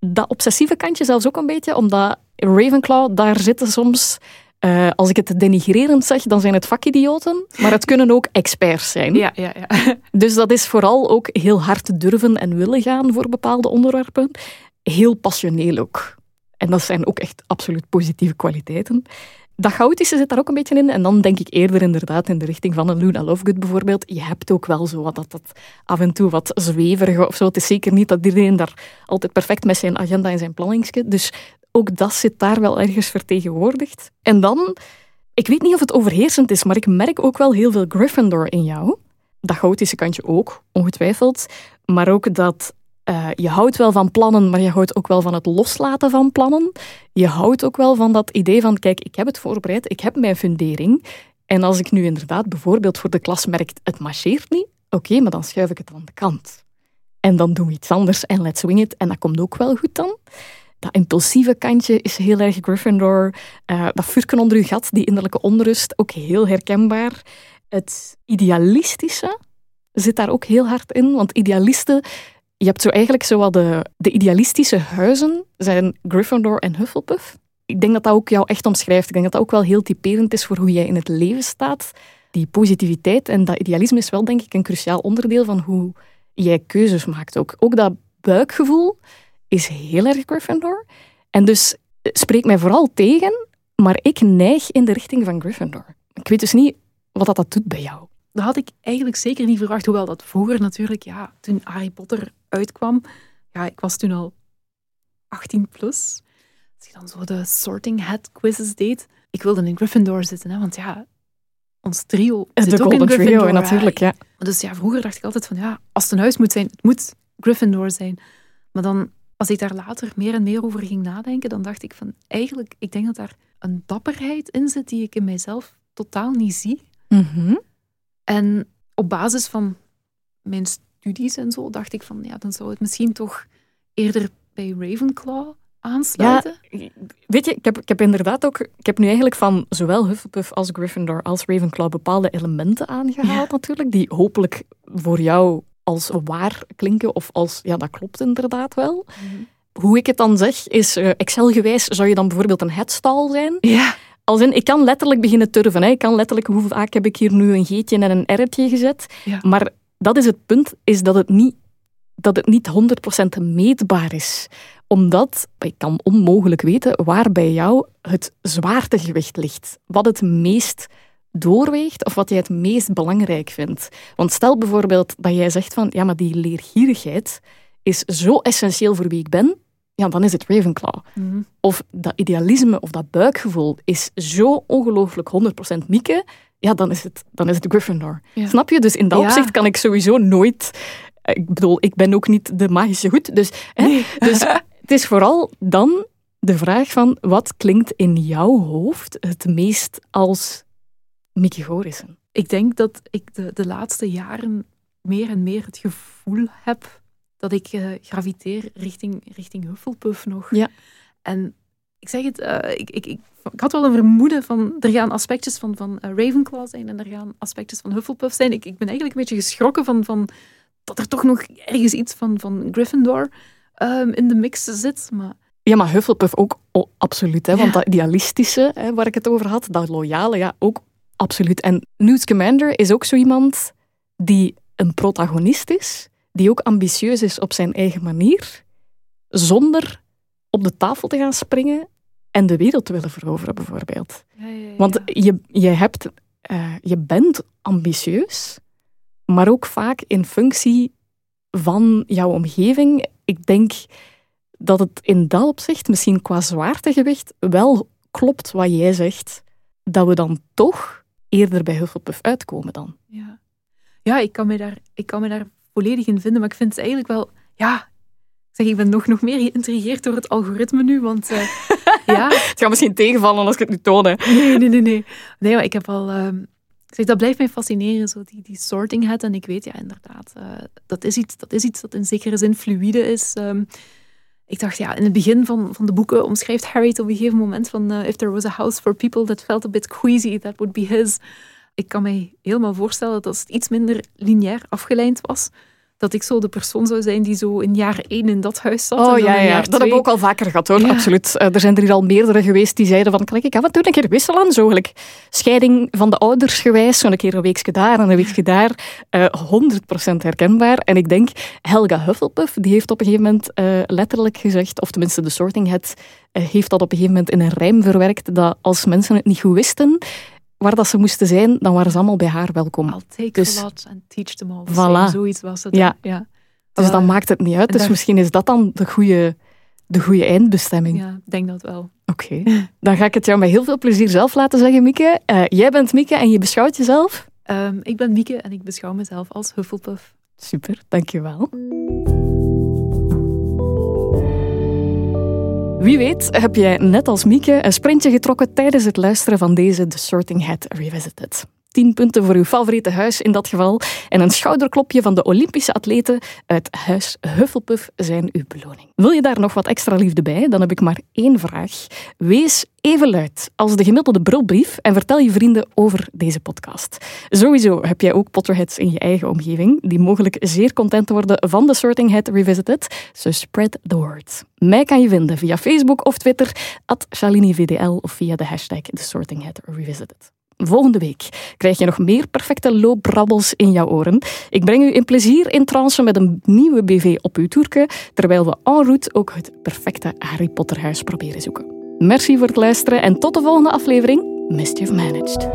[SPEAKER 2] Dat obsessieve kantje zelfs ook een beetje, omdat Ravenclaw, daar zitten soms... Uh, als ik het denigrerend zeg, dan zijn het vakidioten, maar het kunnen ook experts zijn.
[SPEAKER 1] Ja, ja, ja. <laughs>
[SPEAKER 2] Dus dat is vooral ook heel hard durven en willen gaan voor bepaalde onderwerpen. Heel passioneel ook. En dat zijn ook echt absoluut positieve kwaliteiten dat chaotische zit daar ook een beetje in. En dan denk ik eerder inderdaad in de richting van een Luna Lovegood bijvoorbeeld. Je hebt ook wel zo wat, dat, dat af en toe wat zweverige of zo. Het is zeker niet dat iedereen daar altijd perfect met zijn agenda en zijn planningske. Dus ook dat zit daar wel ergens vertegenwoordigd. En dan, ik weet niet of het overheersend is, maar ik merk ook wel heel veel Gryffindor in jou. Dat chaotische kantje ook, ongetwijfeld. Maar ook dat uh, je houdt wel van plannen, maar je houdt ook wel van het loslaten van plannen. Je houdt ook wel van dat idee van, kijk, ik heb het voorbereid, ik heb mijn fundering. En als ik nu inderdaad bijvoorbeeld voor de klas merk, het marcheert niet, oké, maar dan schuif ik het aan de kant. En dan doen we iets anders en let's swing it. En dat komt ook wel goed dan. Dat impulsieve kantje is heel erg Gryffindor. Uh, dat furken onder uw gat, die innerlijke onrust, ook heel herkenbaar. Het idealistische zit daar ook heel hard in, want idealisten... Je hebt zo eigenlijk zo wat de, de idealistische huizen zijn Gryffindor en Hufflepuff. Ik denk dat dat ook jou echt omschrijft. Ik denk dat dat ook wel heel typerend is voor hoe jij in het leven staat. Die positiviteit en dat idealisme is wel, denk ik, een cruciaal onderdeel van hoe jij keuzes maakt ook. Ook dat buikgevoel is heel erg Gryffindor. En dus eh, spreek mij vooral tegen, maar ik neig in de richting van Gryffindor. Ik weet dus niet wat dat, dat doet bij jou.
[SPEAKER 1] Dat had ik eigenlijk zeker niet verwacht, hoewel dat vroeger natuurlijk, ja, toen Harry Potter uitkwam, ja, ik was toen al 18 plus. Als je dan zo de sorting hat quizzes deed, ik wilde in Gryffindor zitten, hè, want ja, ons trio
[SPEAKER 2] zit
[SPEAKER 1] de
[SPEAKER 2] ook
[SPEAKER 1] in Gryffindor.
[SPEAKER 2] Trio, natuurlijk, ja.
[SPEAKER 1] Dus ja, vroeger dacht ik altijd van, ja, als het een huis moet zijn, het moet Gryffindor zijn. Maar dan, als ik daar later meer en meer over ging nadenken, dan dacht ik van, eigenlijk, ik denk dat daar een dapperheid in zit die ik in mijzelf totaal niet zie.
[SPEAKER 2] Mhm.
[SPEAKER 1] En op basis van mijn studies en zo, dacht ik van, ja, dan zou het misschien toch eerder bij Ravenclaw aansluiten.
[SPEAKER 2] Weet je, ik heb, ik heb inderdaad ook... Ik heb nu eigenlijk van zowel Hufflepuff als Gryffindor als Ravenclaw bepaalde elementen aangehaald natuurlijk, die hopelijk voor jou als waar klinken of als... Ja, dat klopt inderdaad wel.
[SPEAKER 1] Mhm.
[SPEAKER 2] Hoe ik het dan zeg, is uh, Excel-gewijs zou je dan bijvoorbeeld een headstal zijn.
[SPEAKER 1] Ja.
[SPEAKER 2] Als in, ik kan letterlijk beginnen turven. Hè. Ik kan letterlijk, hoe vaak heb ik hier nu een geetje en een r'tje gezet.
[SPEAKER 1] Ja.
[SPEAKER 2] Maar dat is het punt, is dat het niet, dat het niet 100% meetbaar is. Omdat, ik kan onmogelijk weten waar bij jou het zwaartegewicht ligt. Wat het meest doorweegt of wat jij het meest belangrijk vindt. Want stel bijvoorbeeld dat jij zegt van, ja, maar die leergierigheid is zo essentieel voor wie ik ben, ja, dan is het Ravenclaw.
[SPEAKER 1] Mhm.
[SPEAKER 2] Of dat idealisme of dat buikgevoel is zo ongelooflijk 100% Mieke, ja, dan is het, dan is het Gryffindor.
[SPEAKER 1] Ja.
[SPEAKER 2] Snap je? Dus in dat
[SPEAKER 1] Ja.
[SPEAKER 2] opzicht kan ik sowieso nooit... Ik bedoel, ik ben ook niet de magische goed, dus... Hè, dus <laughs> het is vooral dan de vraag van, wat klinkt in jouw hoofd het meest als Mieke Gorissen?
[SPEAKER 1] Ik denk dat ik de, de laatste jaren meer en meer het gevoel heb dat ik eh, graviteer richting, richting Hufflepuff nog.
[SPEAKER 2] Ja.
[SPEAKER 1] En ik zeg het, eh, ik, ik, ik, ik had wel een vermoeden van er gaan aspectjes van, van eh, Ravenclaw zijn en er gaan aspectjes van Hufflepuff zijn. Ik, ik ben eigenlijk een beetje geschrokken van, van dat er toch nog ergens iets van, van Gryffindor ehm, in de mix zit. Maar
[SPEAKER 2] Ja, maar Hufflepuff ook oh, absoluut. Hè, Want dat idealistische hè, waar ik het over had, dat loyale, ja, ook absoluut. En Newt Scamander is ook zo iemand die een protagonist is, die ook ambitieus is op zijn eigen manier, zonder op de tafel te gaan springen en de wereld te willen veroveren, bijvoorbeeld.
[SPEAKER 1] ja, ja, ja.
[SPEAKER 2] Want je, je, hebt, eh, je bent ambitieus, maar ook vaak in functie van jouw omgeving. Ik denk dat het in dat opzicht, misschien qua zwaartegewicht, wel klopt wat jij zegt, dat we dan toch eerder bij Hufflepuff uitkomen dan.
[SPEAKER 1] Ja, ja ik, kan me daar, ik kan me daar volledig in vinden, maar ik vind het eigenlijk wel... Ja, ik zeg, ik ben nog, nog meer geïntrigeerd door het algoritme nu, want... eh, <laughs> ja,
[SPEAKER 2] Het gaat misschien tegenvallen als ik het nu toon. hè.
[SPEAKER 1] nee, nee, nee, nee. Nee, maar ik heb al... ehm, zeg, dat blijft mij fascineren, zo die, die sorting hat. En ik weet, ja, inderdaad, eh, dat, is iets, dat is iets dat in zekere zin fluïde is. Ehm, ik dacht, ja, in het begin van, van de boeken omschrijft Harry op een gegeven moment van eh, if there was a house for people that felt a bit queasy, that would be his. Ik kan mij helemaal voorstellen dat als het iets minder lineair afgeleid was, dat ik zo de persoon zou zijn die zo in jaar één in dat huis zat. en
[SPEAKER 2] Oh
[SPEAKER 1] dan
[SPEAKER 2] ja,
[SPEAKER 1] in
[SPEAKER 2] ja. dat heb ik ook al vaker gehad hoor,
[SPEAKER 1] Ja.
[SPEAKER 2] absoluut. Eh, er zijn er hier al meerdere geweest die zeiden van, kan ik af en toe een keer wisselen? Zo gelijk scheiding van de ouders gewijs, zo een keer een weekje daar en een weekje daar. Eh 100% herkenbaar. En ik denk, Helga Hufflepuff, die heeft op een gegeven moment eh, letterlijk gezegd, of tenminste de Sorting Hat, eh, heeft dat op een gegeven moment in een rijm verwerkt, dat als mensen het niet goed wisten, waar dat ze moesten zijn, dan waren ze allemaal bij haar welkom.
[SPEAKER 1] I'll take
[SPEAKER 2] Dus-
[SPEAKER 1] a lot and teach them all.
[SPEAKER 2] Voilà.
[SPEAKER 1] Zoiets was het.
[SPEAKER 2] Ja.
[SPEAKER 1] ja.
[SPEAKER 2] Dus dan maakt het niet uit. Dus
[SPEAKER 1] daar-
[SPEAKER 2] misschien is dat dan de goede, de goede eindbestemming.
[SPEAKER 1] Ja, ik denk dat wel.
[SPEAKER 2] Oké, <laughs> dan ga ik het jou met heel veel plezier zelf laten zeggen, Mieke. Eh, jij bent Mieke en je beschouwt jezelf.
[SPEAKER 1] Ehm, ik ben Mieke en ik beschouw mezelf als Hufflepuff.
[SPEAKER 2] Super, dankjewel. Wie weet heb jij net als Mieke een sprintje getrokken tijdens het luisteren van deze The Sorting Hat Revisited. 10 punten voor uw favoriete huis in dat geval. En een schouderklopje van de Olympische atleten uit Huis Hufflepuff zijn uw beloning. Wil je daar nog wat extra liefde bij? Dan heb ik maar één vraag. Wees even luid als de gemiddelde brulbrief en vertel je vrienden over deze podcast. Sowieso heb jij ook Potterheads in je eigen omgeving, die mogelijk zeer content worden van de Sorting Hat Revisited, so spread the word. Mij kan je vinden via Facebook of Twitter, at ShaliniVDL of via de hashtag The Sorting Hat Revisited. Volgende week krijg je nog meer perfecte loopbrabbels in jouw oren. Ik breng u in plezier in trance met een nieuwe BV op uw toerke, terwijl we en route ook het perfecte Harry Potter huis proberen zoeken. Merci voor het luisteren en tot de volgende aflevering Mischief Managed.